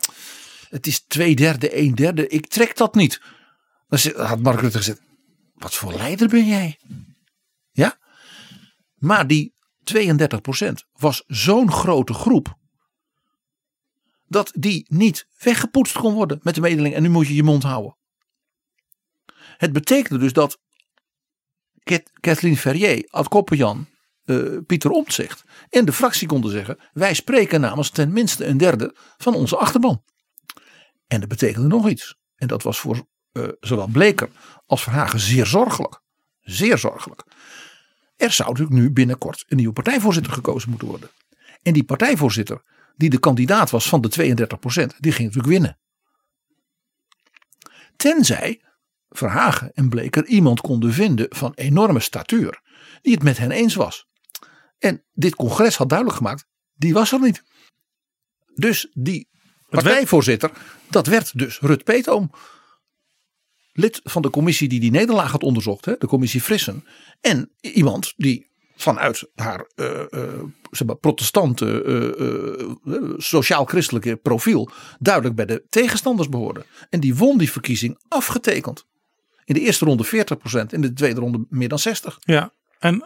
S5: het is twee derde, een derde, ik trek dat niet. Dan had Mark Rutte gezegd: wat voor leider ben jij? Ja, maar die 32% was zo'n grote groep. Dat die niet weggepoetst kon worden met de mededeling. En nu moet je je mond houden. Het betekende dus dat Kathleen Ferrier, Ad Koppenjan, uh, Pieter Omtzigt en de fractie konden zeggen: wij spreken namens ten minste een derde van onze achterban. En dat betekende nog iets. En dat was voor uh, zowel Bleker als Verhagen zeer zorgelijk. Zeer zorgelijk. Er zou natuurlijk nu binnenkort een nieuwe partijvoorzitter gekozen moeten worden. En die partijvoorzitter, die de kandidaat was van de 32%, die ging natuurlijk winnen. Tenzij Verhagen en Bleker iemand konden vinden van enorme statuur, die het met hen eens was. En dit congres had duidelijk gemaakt, die was er niet. Dus die partijvoorzitter, dat werd dus Rut Peetoom. Lid van de commissie die die nederlaag had onderzocht, hè, de commissie Frissen. En iemand die vanuit haar uh, uh, zeg maar, protestante, uh, sociaal-christelijke profiel duidelijk bij de tegenstanders behoorde. En die won die verkiezing afgetekend. In de eerste ronde 40%, in de tweede ronde meer dan 60%.
S4: Ja, en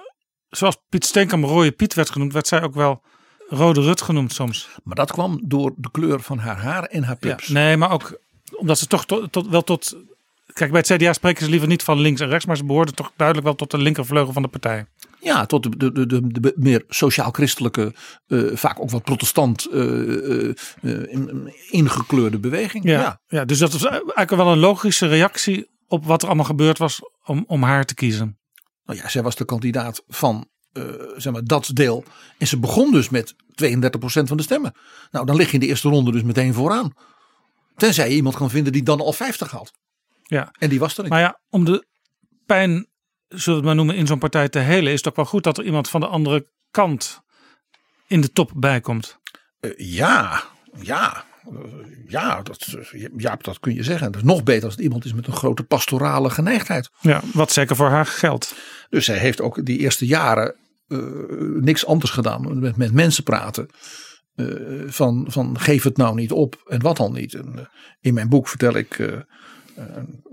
S4: zoals Piet Steenkamp rode Piet werd genoemd, werd zij ook wel rode Rut genoemd soms.
S5: Maar dat kwam door de kleur van haar haar en haar pips.
S4: Ja, nee, maar ook omdat ze toch tot, tot, wel tot... Kijk, bij het CDA spreken ze liever niet van links en rechts, maar ze behoorden toch duidelijk wel tot de linkervleugel van de partij.
S5: Ja, tot de, de, de, de meer sociaal-christelijke, uh, vaak ook wat protestant uh, uh, ingekleurde beweging.
S4: Ja, ja. ja, dus dat was eigenlijk wel een logische reactie op wat er allemaal gebeurd was om, om haar te kiezen.
S5: Nou ja, zij was de kandidaat van zeg maar, dat deel. En ze begon dus met 32% van de stemmen. Nou, dan lig je in de eerste ronde dus meteen vooraan. Tenzij je iemand kan vinden die dan al 50 had.
S4: Ja.
S5: En die was er niet.
S4: Maar ja, om de pijn zullen we het maar noemen, in zo'n partij te helen, is het ook wel goed dat er iemand van de andere kant in de top bij komt.
S5: Uh, ja, ja. Uh, ja, dat, ja, dat kun je zeggen. Dat is nog beter als het iemand is met een grote pastorale geneigdheid.
S4: Ja, wat zeker voor haar geldt.
S5: Dus zij heeft ook die eerste jaren niks anders gedaan. Met, met mensen praten. van, van geef het nou niet op en wat dan niet. En, in mijn boek vertel ik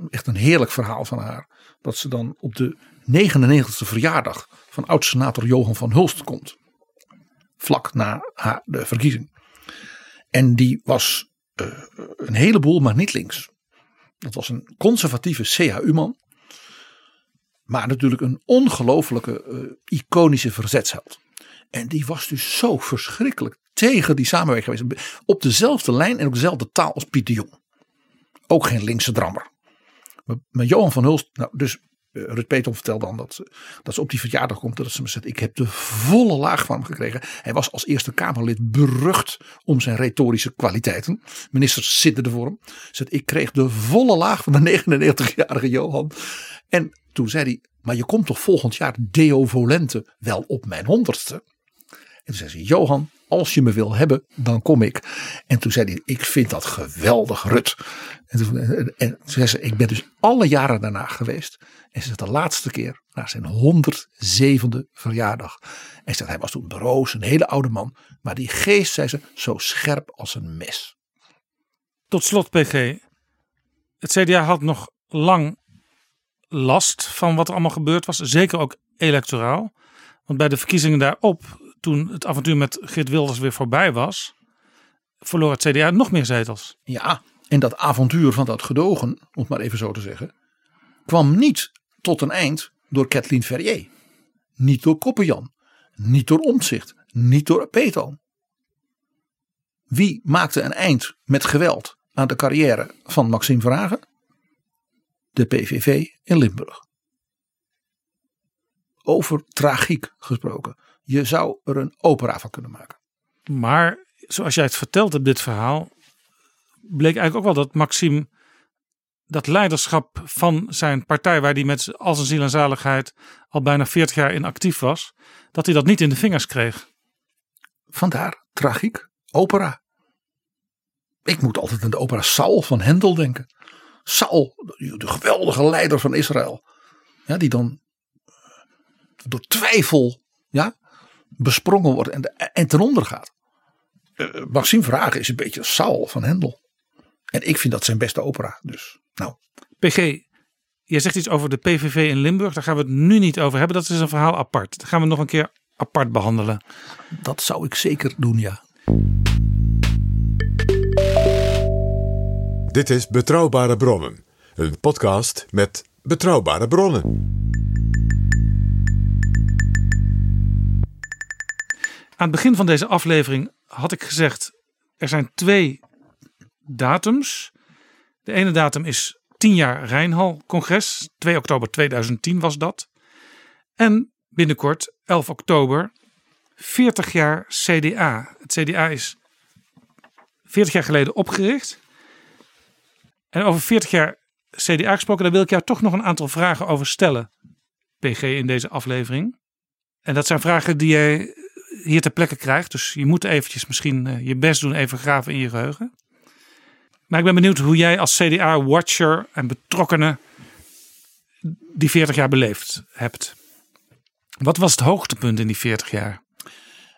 S5: echt een heerlijk verhaal van haar. Dat ze dan op de 99e verjaardag van oud-senator Johan van Hulst komt. Vlak na haar, de verkiezing. En die was een heleboel, maar niet links. Dat was een conservatieve CHU-man. Maar natuurlijk een ongelofelijke, uh, iconische verzetsheld. En die was dus zo verschrikkelijk tegen die samenwerking geweest. Op dezelfde lijn en op dezelfde taal als Piet de Jong. Ook geen linkse drammer. Maar, Johan van Hulst, nou, dus uh, Rut Petom vertelde dan dat, dat ze op die verjaardag komt. Dat ze me zegt, ik heb de volle laag van hem gekregen. Hij was als Eerste Kamerlid berucht om zijn retorische kwaliteiten. Ministers zitten ervoor hem. Zegt, ik kreeg de volle laag van de 99-jarige Johan. En toen zei hij, maar je komt toch volgend jaar Deo Volente wel op mijn honderdste? En toen zei ze, Johan, als je me wil hebben, dan kom ik. En toen zei hij, ik vind dat geweldig, Rut. En toen, en, en toen zei ze, ik ben dus alle jaren daarna geweest. En ze zegt de laatste keer, na zijn 107e verjaardag. En ze zegt, hij was toen broos, een hele oude man. Maar die geest, zei ze, zo scherp als een mes.
S4: Tot slot, PG. Het CDA had nog lang last van wat er allemaal gebeurd was. Zeker ook electoraal. Want bij de verkiezingen daarop toen het avontuur met Geert Wilders weer voorbij was, verloor het CDA nog meer zetels.
S5: Ja, en dat avontuur van dat gedogen, om het maar even zo te zeggen, kwam niet tot een eind door Kathleen Ferrier. Niet door Koppenjan, niet door Omtzigt, niet door Peto. Wie maakte een eind met geweld aan de carrière van Maxime Verhagen? De PVV in Limburg. Over tragiek gesproken. Je zou er een opera van kunnen maken.
S4: Maar zoals jij het vertelt op dit verhaal, bleek eigenlijk ook wel dat Maxime dat leiderschap van zijn partij, waar hij met al zijn ziel en zaligheid al bijna 40 jaar in actief was, dat hij dat niet in de vingers kreeg.
S5: Vandaar tragiek, opera. Ik moet altijd aan de opera Saul van Hendel denken. Saul, de geweldige leider van Israël. Ja, die dan door twijfel ja, besprongen wordt en, de, en ten onder gaat. Uh, Maxime Vragen is een beetje Saul van Hendel. En ik vind dat zijn beste opera. Dus, nou.
S4: PG, jij zegt iets over de PVV in Limburg. Daar gaan we het nu niet over hebben. Dat is een verhaal apart. Dat gaan we nog een keer apart behandelen.
S5: Dat zou ik zeker doen, ja.
S3: Dit is Betrouwbare Bronnen. Een podcast met betrouwbare bronnen.
S4: Aan het begin van deze aflevering had ik gezegd: er zijn twee datums. De ene datum is 10 jaar Rijnhal-congres. 2 oktober 2010 was dat. En binnenkort, 11 oktober, 40 jaar CDA. Het CDA is 40 jaar geleden opgericht. En over 40 jaar CDA gesproken, daar wil ik jou toch nog een aantal vragen over stellen, PG, in deze aflevering. En dat zijn vragen die jij hier ter plekke krijgt. Dus je moet eventjes misschien eh, je best doen, even graven in je geheugen. Maar ik ben benieuwd hoe jij als CDA-watcher en betrokkenen die 40 jaar beleefd hebt. Wat was het hoogtepunt in die 40 jaar?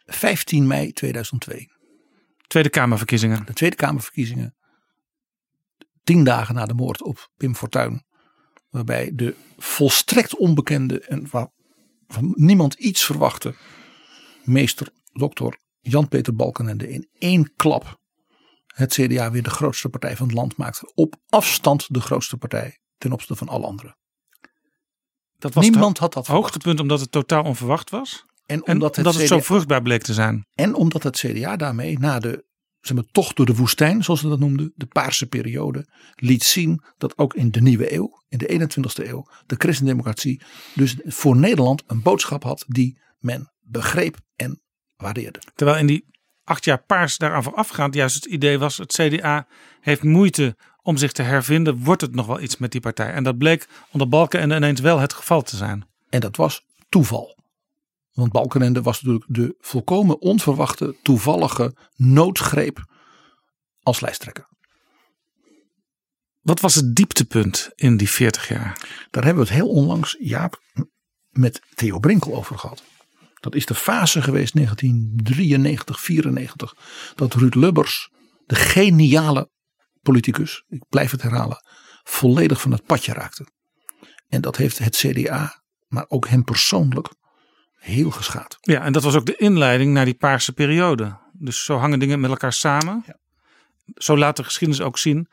S5: 15 mei 2002.
S4: Tweede Kamerverkiezingen.
S5: De Tweede Kamerverkiezingen. Tien dagen na de moord op Pim Fortuyn. Waarbij de volstrekt onbekende en waarvan niemand iets verwachtte. Meester dokter Jan-Peter Balkenende in één klap het CDA weer de grootste partij van het land maakte. Op afstand de grootste partij ten opzichte van alle anderen.
S4: Dat was
S5: Niemand had dat
S4: hoogtepunt omdat het totaal onverwacht was.
S5: En omdat,
S4: het, het, zo vruchtbaar bleek te zijn.
S5: En omdat het CDA daarmee na de zeg maar, tocht door de woestijn, zoals ze dat noemden, de paarse periode, liet zien dat ook in de nieuwe eeuw, in de 21ste eeuw, de christendemocratie dus voor Nederland een boodschap had die men begreep en waardeerde.
S4: Terwijl in die acht jaar paars daaraan voorafgaand juist het idee was, het CDA heeft moeite om zich te hervinden, wordt het nog wel iets met die partij. En dat bleek onder Balkenende ineens wel het geval te zijn.
S5: En dat was toeval. Want Balkenende was natuurlijk de volkomen onverwachte, toevallige noodgreep als lijsttrekker.
S4: Wat was het dieptepunt in die 40 jaar?
S5: Daar hebben we het heel onlangs, Jaap, met Theo Brinkel over gehad. Dat is de fase geweest 1993, 94. Dat Ruud Lubbers, de geniale politicus, ik blijf het herhalen, volledig van het padje raakte. En dat heeft het CDA, maar ook hem persoonlijk, heel geschaad.
S4: Ja, en dat was ook de inleiding naar die paarse periode. Dus zo hangen dingen met elkaar samen. Ja. Zo laat de geschiedenis ook zien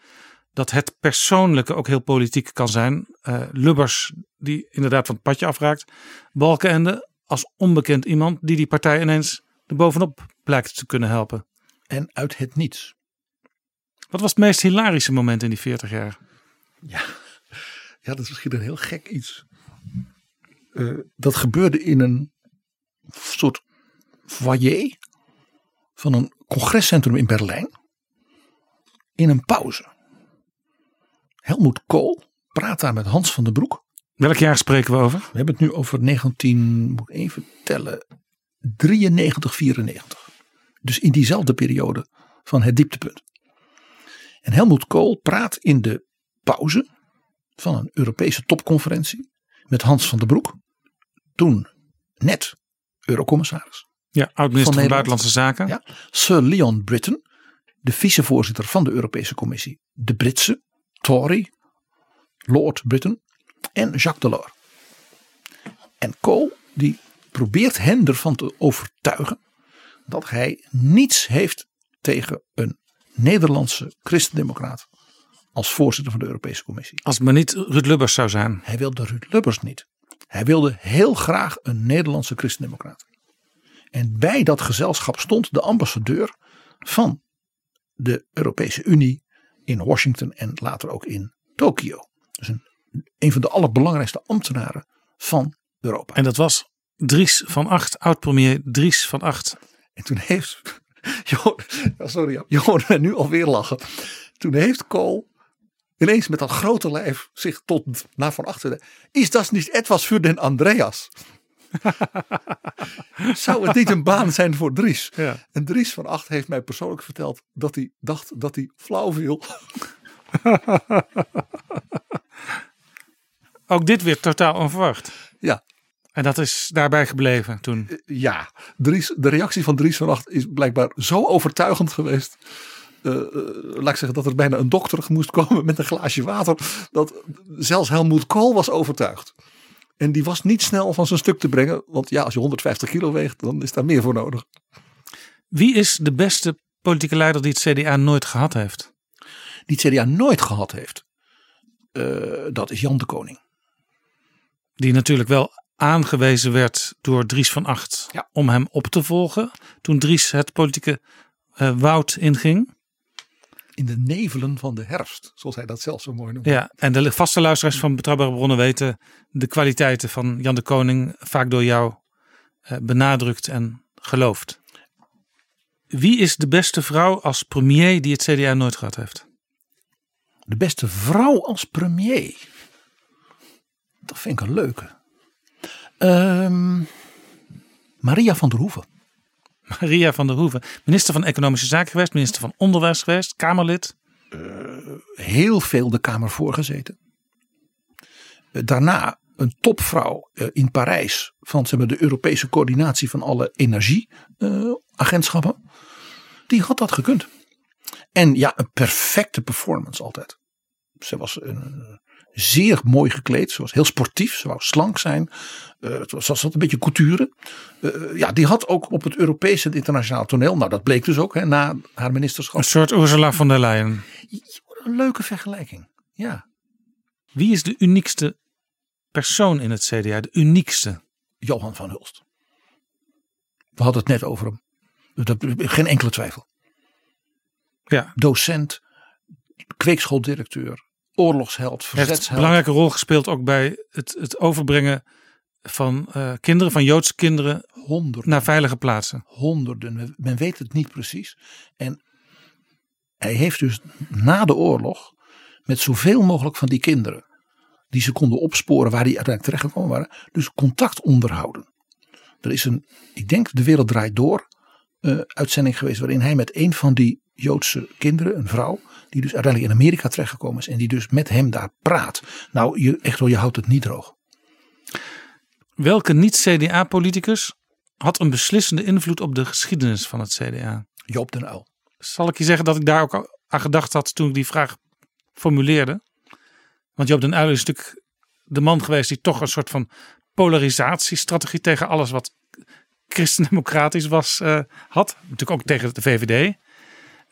S4: dat het persoonlijke ook heel politiek kan zijn. Uh, Lubbers, die inderdaad van het padje afraakt. Balkenende, als onbekend iemand die die partij ineens er bovenop blijkt te kunnen helpen.
S5: En uit het niets.
S4: Wat was het meest hilarische moment in die 40 jaar?
S5: Ja, ja dat is misschien een heel gek iets. Uh, dat gebeurde in een soort foyer van een congrescentrum in Berlijn. In een pauze. Helmoet Kool praat daar met Hans van den Broek.
S4: Welk jaar spreken we over?
S5: We hebben het nu over 19, moet ik even tellen, 93, 94. Dus in diezelfde periode van het dieptepunt. En Helmoet Kool praat in de pauze van een Europese topconferentie met Hans van den Broek. Toen net eurocommissaris.
S4: Ja, oud-minister van, van Buitenlandse Zaken.
S5: Ja, Sir Leon Britton, de vicevoorzitter van de Europese Commissie. De Britse, Tory, Lord Britton en Jacques Delors. En Kool die probeert hen ervan te overtuigen dat hij niets heeft tegen een Nederlandse christendemocraat als voorzitter van de Europese Commissie.
S4: Als het maar niet Ruud Lubbers zou zijn.
S5: Hij wilde Ruud Lubbers niet. Hij wilde heel graag een Nederlandse christendemocraat. En bij dat gezelschap stond de ambassadeur van de Europese Unie in Washington en later ook in Tokio. Dus een, een van de allerbelangrijkste ambtenaren van Europa.
S4: En dat was Dries van Acht, oud-premier Dries van Acht.
S5: En toen heeft, sorry, je hoort nu alweer lachen. Toen heeft Kool ineens met dat grote lijf zich tot naar van achteren. Is dat niet etwas voor den Andreas? Zou het niet een baan zijn voor Dries?
S4: Ja.
S5: En Dries van Acht heeft mij persoonlijk verteld dat hij dacht dat hij flauw viel.
S4: Ook dit weer totaal onverwacht.
S5: Ja.
S4: En dat is daarbij gebleven toen?
S5: Ja, Dries, de reactie van Dries van Acht is blijkbaar zo overtuigend geweest. Uh, laat ik zeggen dat er bijna een dokter moest komen met een glaasje water. Dat zelfs Helmoet Kool was overtuigd. En die was niet snel van zijn stuk te brengen. Want ja, als je 150 kilo weegt, dan is daar meer voor nodig.
S4: Wie is de beste politieke leider die het CDA nooit gehad heeft?
S5: Die het CDA nooit gehad heeft? Uh, dat is Jan de Koning.
S4: Die natuurlijk wel aangewezen werd door Dries van Acht
S5: ja.
S4: om hem op te volgen. Toen Dries het politieke uh, woud inging.
S5: In de nevelen van de herfst, zoals hij dat zelf zo mooi noemt.
S4: Ja, en de vaste luisteraars van Betrouwbare Bronnen weten de kwaliteiten van Jan de Koning vaak door jou uh, benadrukt en geloofd. Wie is de beste vrouw als premier die het CDA nooit gehad heeft?
S5: De beste vrouw als premier? Dat vind ik een leuke. Um, Maria van der Hoeven.
S4: Maria van der Hoeven. Minister van Economische Zaken geweest, minister van Onderwijs geweest, Kamerlid.
S5: Uh, heel veel de Kamer voorgezeten. Uh, daarna een topvrouw uh, in Parijs van zeg maar, de Europese coördinatie van alle energieagentschappen. die had dat gekund. En ja, een perfecte performance altijd. Ze was een zeer mooi gekleed. Ze was heel sportief. Ze wou slank zijn. Uh, ze had een beetje couture. Uh, ja, die had ook op het Europese en internationaal toneel. Nou, dat bleek dus ook hè, na haar ministerschap.
S4: Een soort Ursula von der Leyen.
S5: Een leuke vergelijking. Ja.
S4: Wie is de uniekste persoon in het CDA? De uniekste?
S5: Johan van Hulst. We hadden het net over hem. Dat, geen enkele twijfel.
S4: Ja.
S5: Docent, kweekschooldirecteur, oorlogsheld, verzetsheld.
S4: Heeft een belangrijke rol gespeeld ook bij het, het overbrengen van uh, kinderen, van Joodse kinderen,
S5: honderden,
S4: naar veilige plaatsen.
S5: Honderden, men weet het niet precies. En hij heeft dus na de oorlog met zoveel mogelijk van die kinderen, die ze konden opsporen waar die uiteindelijk terechtgekomen waren, dus contact onderhouden. Er is een, ik denk de wereld draait door, uh, uitzending geweest waarin hij met een van die Joodse kinderen, een vrouw, die dus uiteindelijk in Amerika terechtgekomen is en die dus met hem daar praat. Nou, je, echt wel, je houdt het niet droog.
S4: Welke niet-CDA-politicus had een beslissende invloed op de geschiedenis van het CDA?
S5: Joop den Uyl.
S4: Zal ik je zeggen dat ik daar ook aan gedacht had toen ik die vraag formuleerde? Want Joop den Uyl is natuurlijk de man geweest die toch een soort van polarisatiestrategie tegen alles wat christendemocratisch was uh, had. Natuurlijk ook tegen de VVD.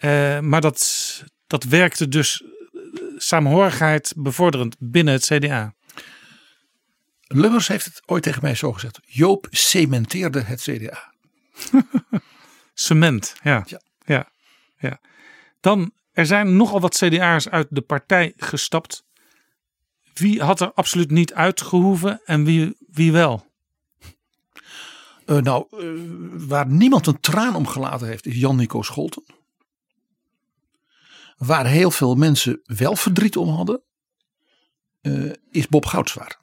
S4: Uh, maar dat, dat werkte dus saamhorigheid bevorderend binnen het CDA.
S5: Lubbers heeft het ooit tegen mij zo gezegd. Joop cementeerde het CDA.
S4: Cement, ja.
S5: ja.
S4: ja. Ja. Dan, er zijn nogal wat CDA'ers uit de partij gestapt. Wie had er absoluut niet uitgehoeven en wie, wie wel?
S5: Uh, nou, uh, waar niemand een traan om gelaten heeft, is Jan-Nico Scholten. Waar heel veel mensen wel verdriet om hadden, uh, is Bob Goudswaard.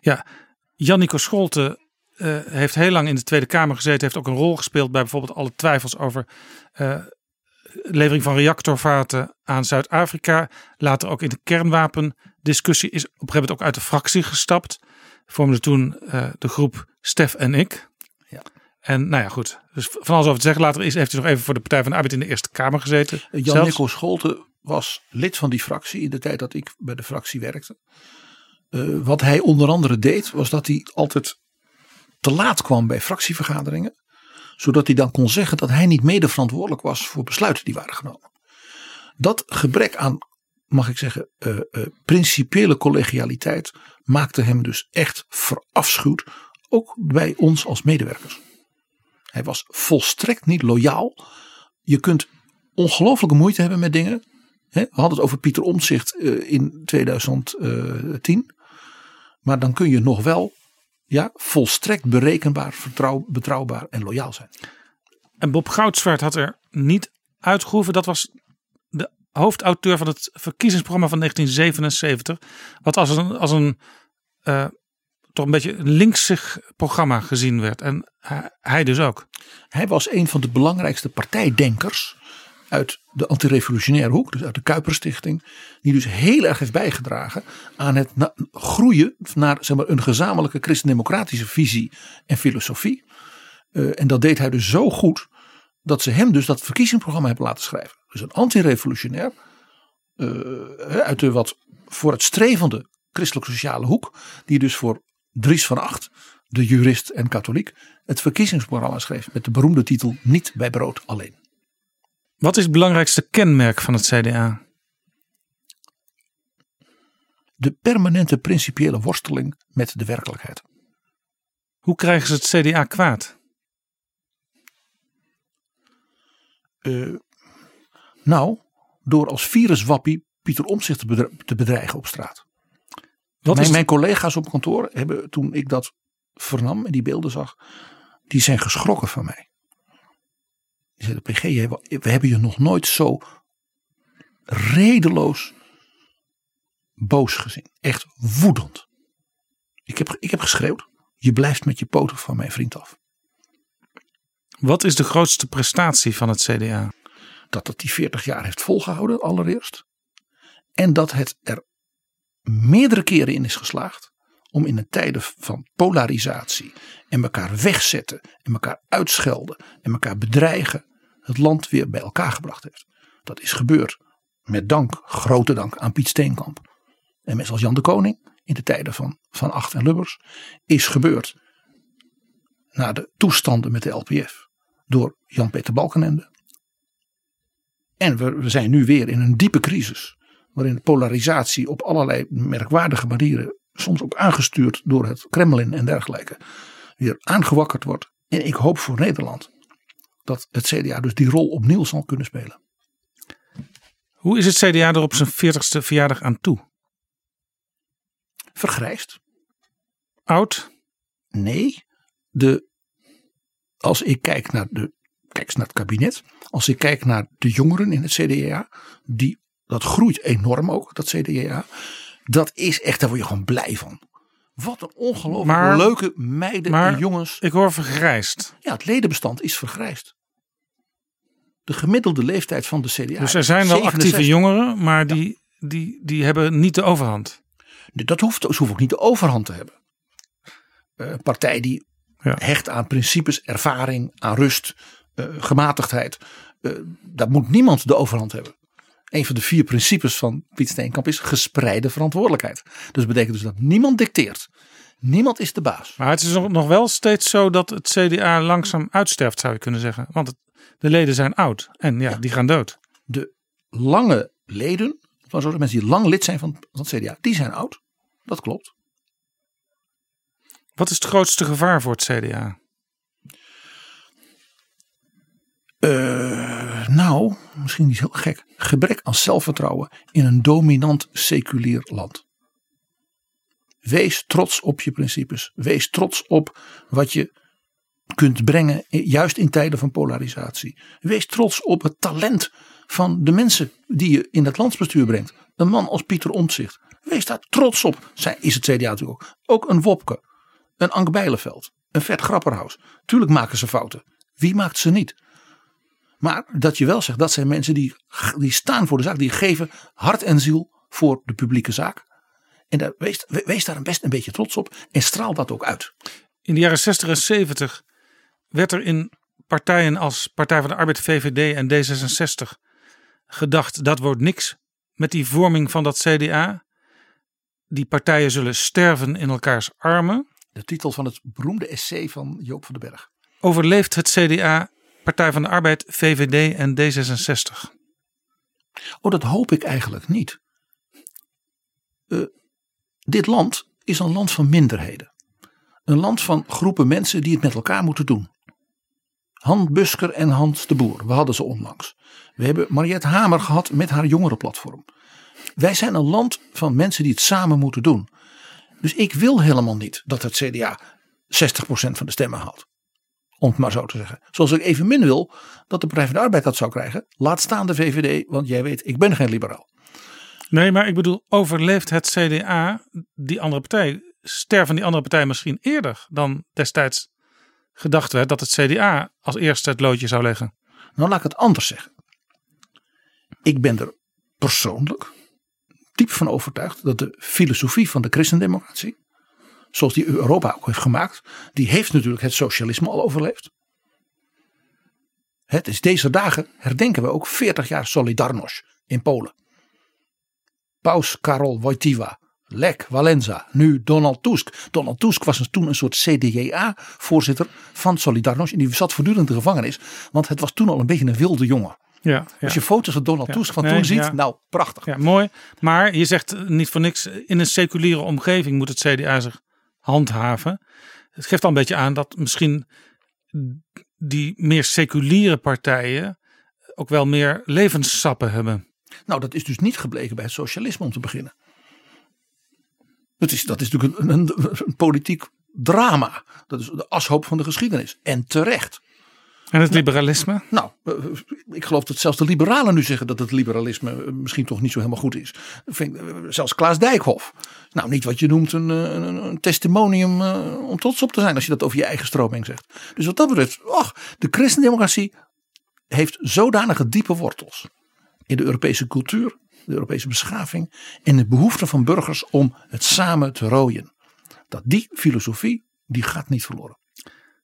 S4: Ja, Jannico Scholte uh, heeft heel lang in de Tweede Kamer gezeten. Heeft ook een rol gespeeld bij bijvoorbeeld alle twijfels over uh, levering van reactorvaten aan Zuid-Afrika. Later ook in de kernwapendiscussie is op een gegeven moment ook uit de fractie gestapt. Vormde toen de groep Stef en ik. En nou ja, goed. Dus van alles over te zeggen. Later is, heeft hij nog even voor de Partij van de Arbeid in de Eerste Kamer gezeten.
S5: Jan-Nico Scholte was lid van die fractie in de tijd dat ik bij de fractie werkte. Uh, wat hij onder andere deed, was dat hij altijd te laat kwam bij fractievergaderingen. Zodat hij dan kon zeggen dat hij niet mede verantwoordelijk was voor besluiten die waren genomen. Dat gebrek aan, mag ik zeggen, uh, uh, principiële collegialiteit maakte hem dus echt verafschuwd. Ook bij ons als medewerkers. Hij was volstrekt niet loyaal. Je kunt ongelooflijke moeite hebben met dingen. We hadden het over Pieter Omtzigt in 2010. Maar dan kun je nog wel ja, volstrekt berekenbaar, vertrouw, betrouwbaar en loyaal zijn.
S4: En Bob Goudswaard had er niet uitgehoeven. Dat was de hoofdauteur van het verkiezingsprogramma van 1977. Wat als een, als een uh, toch een beetje een linksig programma gezien werd. En hij, dus ook.
S5: Hij was een van de belangrijkste partijdenkers uit de antirevolutionaire hoek, dus uit de Kuiperstichting, die dus heel erg heeft bijgedragen aan het groeien naar zeg maar, een gezamenlijke christendemocratische visie en filosofie. Eh, en dat deed hij dus zo goed dat ze hem dus dat verkiezingsprogramma hebben laten schrijven. Dus een antirevolutionair eh, uit de wat vooruitstrevende christelijk-sociale hoek, die dus voor Dries van Acht, de jurist en katholiek, het verkiezingsprogramma schreef met de beroemde titel Niet bij brood alleen.
S4: Wat is het belangrijkste kenmerk van het CDA?
S5: De permanente principiële worsteling met de werkelijkheid.
S4: Hoe krijgen ze het CDA kwaad?
S5: Eh, nou, door als viruswappie Pieter Omtzigt te, bedre- te bedreigen op straat.
S4: Wat
S5: mijn,
S4: is-
S5: mijn collega's op kantoor hebben toen ik dat vernam en die beelden zag, die zijn geschrokken van mij. Die zeiden, PG, we hebben je nog nooit zo redeloos boos gezien. Echt woedend. Ik heb, ik heb geschreeuwd, je blijft met je poten van mijn vriend af.
S4: Wat is de grootste prestatie van het CDA?
S5: dat het die 40 jaar heeft volgehouden allereerst. En dat het er meerdere keren in is geslaagd om in een tijden van polarisatie en elkaar wegzetten en elkaar uitschelden en elkaar bedreigen het land weer bij elkaar gebracht heeft. Dat is gebeurd met dank, grote dank aan Piet Steenkamp en mensen als Jan de Koning in de tijden van Van Acht en Lubbers is gebeurd na de toestanden met de LPF door Jan-Peter Balkenende en we zijn nu weer in een diepe crisis. Waarin polarisatie op allerlei merkwaardige manieren. Soms ook aangestuurd door het Kremlin en dergelijke. Weer aangewakkerd wordt. En ik hoop voor Nederland. Dat het CDA dus die rol opnieuw zal kunnen spelen.
S4: Hoe is het CDA er op zijn 40ste verjaardag aan toe?
S5: Vergrijst?
S4: Oud?
S5: Nee. De, als ik kijk naar, de, kijk eens naar het kabinet. Als ik kijk naar de jongeren in het CDA. Die, dat groeit enorm ook, dat CDA. Dat is echt, daar word je gewoon blij van. Wat een ongelooflijk
S4: Maar-
S5: leuke meiden
S4: maar
S5: en jongens.
S4: Ik hoor vergrijsd.
S5: Ja, het ledenbestand is vergrijsd. De gemiddelde leeftijd van de CDA.
S4: dus er zijn wel
S5: 67.
S4: actieve jongeren, maar die, die, die hebben niet de overhand.
S5: Dat hoeft, ze hoeven ook niet de overhand te hebben. Eh, Een partij die
S4: Ja.
S5: hecht aan principes, ervaring, aan rust, eh, gematigdheid. eh, daar moet niemand de overhand hebben. Een van de vier principes van Piet Steenkamp is gespreide verantwoordelijkheid. Dus betekent dus dat niemand dicteert. Niemand is de baas.
S4: Maar het is nog wel steeds zo dat het CDA langzaam uitsterft, zou je kunnen zeggen. Want het, de leden zijn oud en ja, die gaan dood.
S5: De lange leden, van zo'n mensen die lang lid zijn van, van het CDA, die zijn oud. Dat klopt.
S4: Wat is het grootste gevaar voor het CDA?
S5: Eh, nou, misschien niet heel gek. Gebrek aan zelfvertrouwen in een dominant seculier land. Wees trots op je principes. Wees trots op wat je kunt brengen, juist in tijden van polarisatie. Wees trots op het talent van de mensen die je in het landsbestuur brengt. Een man als Pieter Omtzigt. Wees daar trots op. Zij is het CDA natuurlijk ook. Ook een Wopke, een Ank Bijleveld, een Vet Grapperhaus. Tuurlijk maken ze fouten. Wie maakt ze niet? Maar dat je wel zegt, dat zijn mensen die, die staan voor de zaak. Die geven hart en ziel voor de publieke zaak. En daar, wees, wees daar best een beetje trots op. En straal dat ook uit.
S4: In de jaren 60 en 70 werd er in partijen als Partij van de Arbeid, VVD en D66 gedacht dat wordt niks met die vorming van dat CDA. Die partijen zullen sterven in elkaars armen.
S5: De titel van het beroemde essay van Joop van den Berg.
S4: Overleeft het CDA, Partij van de Arbeid, VVD en D66?
S5: Oh, dat hoop ik eigenlijk niet. Uh, dit land is een land van minderheden. Een land van groepen mensen die het met elkaar moeten doen. Han Busker en Hans de Boer, we hadden ze onlangs. We hebben Mariette Hamer gehad met haar jongerenplatform. Wij zijn een land van mensen die het samen moeten doen. Dus ik wil helemaal niet dat het CDA 60% van de stemmen haalt. Om het maar zo te zeggen. Zoals ik evenmin wil dat de Partij van de Arbeid dat zou krijgen. Laat staan de VVD, want jij weet, ik ben geen liberaal.
S4: Nee, maar ik bedoel, overleeft het CDA die andere partij? Sterven die andere partij misschien eerder dan destijds gedacht werd dat het CDA als eerste het loodje zou leggen?
S5: Nou, laat ik het anders zeggen. Ik ben er persoonlijk diep van overtuigd dat de filosofie van de christendemocratie, zoals die Europa ook heeft gemaakt, die heeft natuurlijk het socialisme al overleefd. Het is deze dagen herdenken we ook 40 jaar Solidarność in Polen. Paus Karol Wojtyła, Lech Walenza, nu Donald Tusk. Donald Tusk was toen een soort CDA-voorzitter van Solidarność en die zat voortdurend in de gevangenis, want het was toen al een beetje een wilde jongen.
S4: Ja, ja.
S5: Als je foto's van Donald Tusk van toen ziet, nou prachtig.
S4: Ja, mooi. Maar je zegt niet voor niks, in een seculiere omgeving moet het CDA zich handhaven. Het geeft al een beetje aan dat misschien die meer seculiere partijen ook wel meer levenssappen hebben.
S5: Nou, dat is dus niet gebleken bij het socialisme om te beginnen. Dat is, dat is natuurlijk een, een, een politiek drama. Dat is de ashoop van de geschiedenis. En terecht.
S4: En het liberalisme?
S5: Nou, ik geloof dat zelfs de liberalen nu zeggen dat het liberalisme misschien toch niet zo helemaal goed is. Vind, zelfs Klaas Dijkhoff. Nou, niet wat je noemt een, een, een testimonium om trots op te zijn als je dat over je eigen stroming zegt. Dus wat dat betreft, ach, de christendemocratie heeft zodanige diepe wortels in de Europese cultuur, de Europese beschaving en de behoefte van burgers om het samen te rooien. Dat die filosofie, die gaat niet verloren.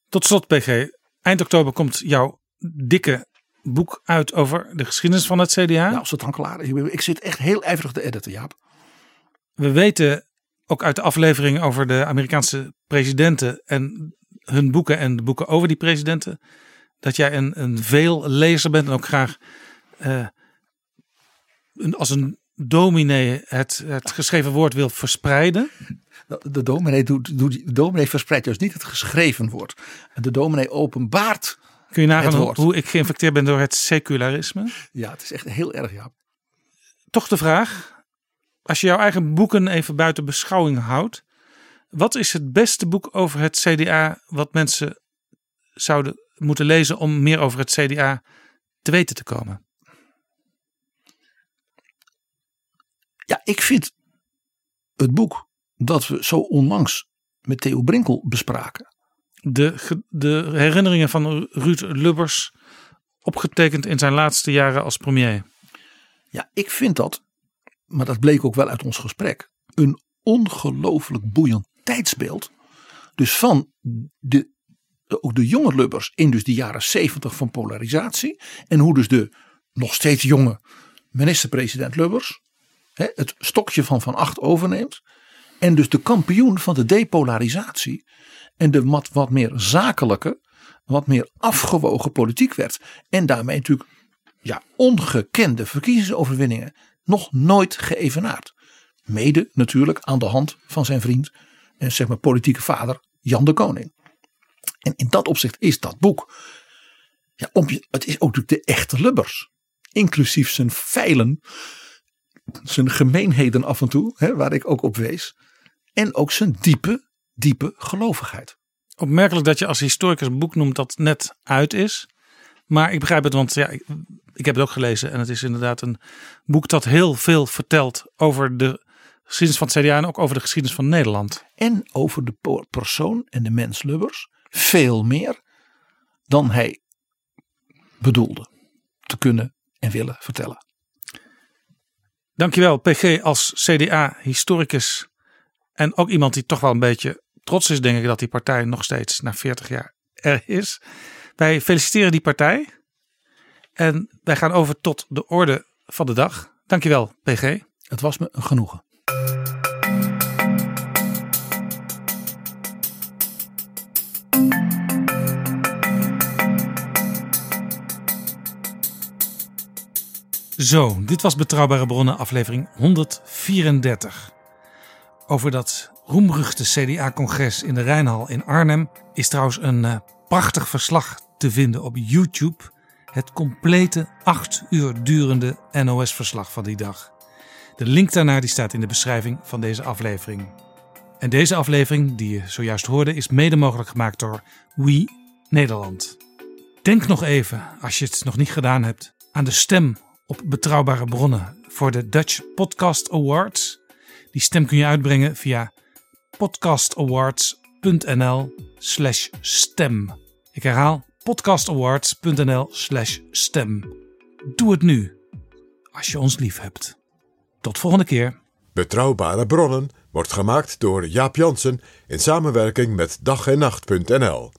S4: Tot slot, PG. Eind oktober komt jouw dikke boek uit over de geschiedenis van het CDA.
S5: Nou, als het dan klaar is. Ik zit echt heel ijverig te editen, Jaap.
S4: We weten ook uit de aflevering over de Amerikaanse presidenten en hun boeken en de boeken over die presidenten. Dat jij een, een veel lezer bent en ook graag uh, een, als een dominee het, het geschreven woord wil verspreiden.
S5: De dominee, doet, doet, de dominee verspreidt dus niet het geschreven woord. De dominee openbaart
S4: Kun je nagaan hoe, hoe ik geïnfecteerd ben door het secularisme?
S5: Ja, het is echt heel erg, ja.
S4: Toch de vraag, als je jouw eigen boeken even buiten beschouwing houdt. Wat is het beste boek over het CDA wat mensen zouden moeten lezen om meer over het CDA te weten te komen?
S5: Ja, ik vind het boek dat we zo onlangs met Theo Brinkel bespraken.
S4: De, de herinneringen van Ruud Lubbers, opgetekend in zijn laatste jaren als premier.
S5: Ja, ik vind dat, maar dat bleek ook wel uit ons gesprek, een ongelooflijk boeiend tijdsbeeld. Dus van de, ook de jonge Lubbers in dus de jaren zeventig van polarisatie. En hoe dus de nog steeds jonge minister-president Lubbers het stokje van Van Acht overneemt. En dus de kampioen van de depolarisatie. En de wat, wat meer zakelijke, wat meer afgewogen politiek werd. En daarmee natuurlijk ja, ongekende verkiezingsoverwinningen nog nooit geëvenaard. Mede natuurlijk aan de hand van zijn vriend en zeg maar politieke vader Jan de Koning. En in dat opzicht is dat boek. Ja, om het is ook natuurlijk de echte Lubbers. Inclusief zijn feilen zijn gemeenheden af en toe, hè, waar ik ook op wees. En ook zijn diepe, diepe gelovigheid.
S4: Opmerkelijk dat je als historicus een boek noemt dat net uit is. Maar ik begrijp het, want ja, ik, ik heb het ook gelezen. En het is inderdaad een boek dat heel veel vertelt over de geschiedenis van het CDA en ook over de geschiedenis van Nederland.
S5: En over de persoon en de mens Lubbers. Veel meer dan hij bedoelde te kunnen en willen vertellen.
S4: Dankjewel PG als CDA-historicus en ook iemand die toch wel een beetje trots is denk ik dat die partij nog steeds na 40 jaar er is. Wij feliciteren die partij en wij gaan over tot de orde van de dag. Dankjewel PG.
S5: Het was me een genoegen.
S4: Zo, dit was Betrouwbare Bronnen aflevering 134. Over dat roemruchte CDA-congres in de Rijnhal in Arnhem is trouwens een uh, prachtig verslag te vinden op YouTube. Het complete acht uur durende NOS-verslag van die dag. De link daarnaar die staat in de beschrijving van deze aflevering. En deze aflevering, die je zojuist hoorde, is mede mogelijk gemaakt door We Nederland. Denk nog even, als je het nog niet gedaan hebt, aan de stem op betrouwbare bronnen voor de Dutch Podcast Awards. Die stem kun je uitbrengen via podcastawards.nl/slash stem. Ik herhaal podcastawards.nl/slash stem. Doe het nu. als je ons lief hebt. Tot volgende keer.
S3: Betrouwbare bronnen wordt gemaakt door Jaap Jansen in samenwerking met dag en nacht.nl.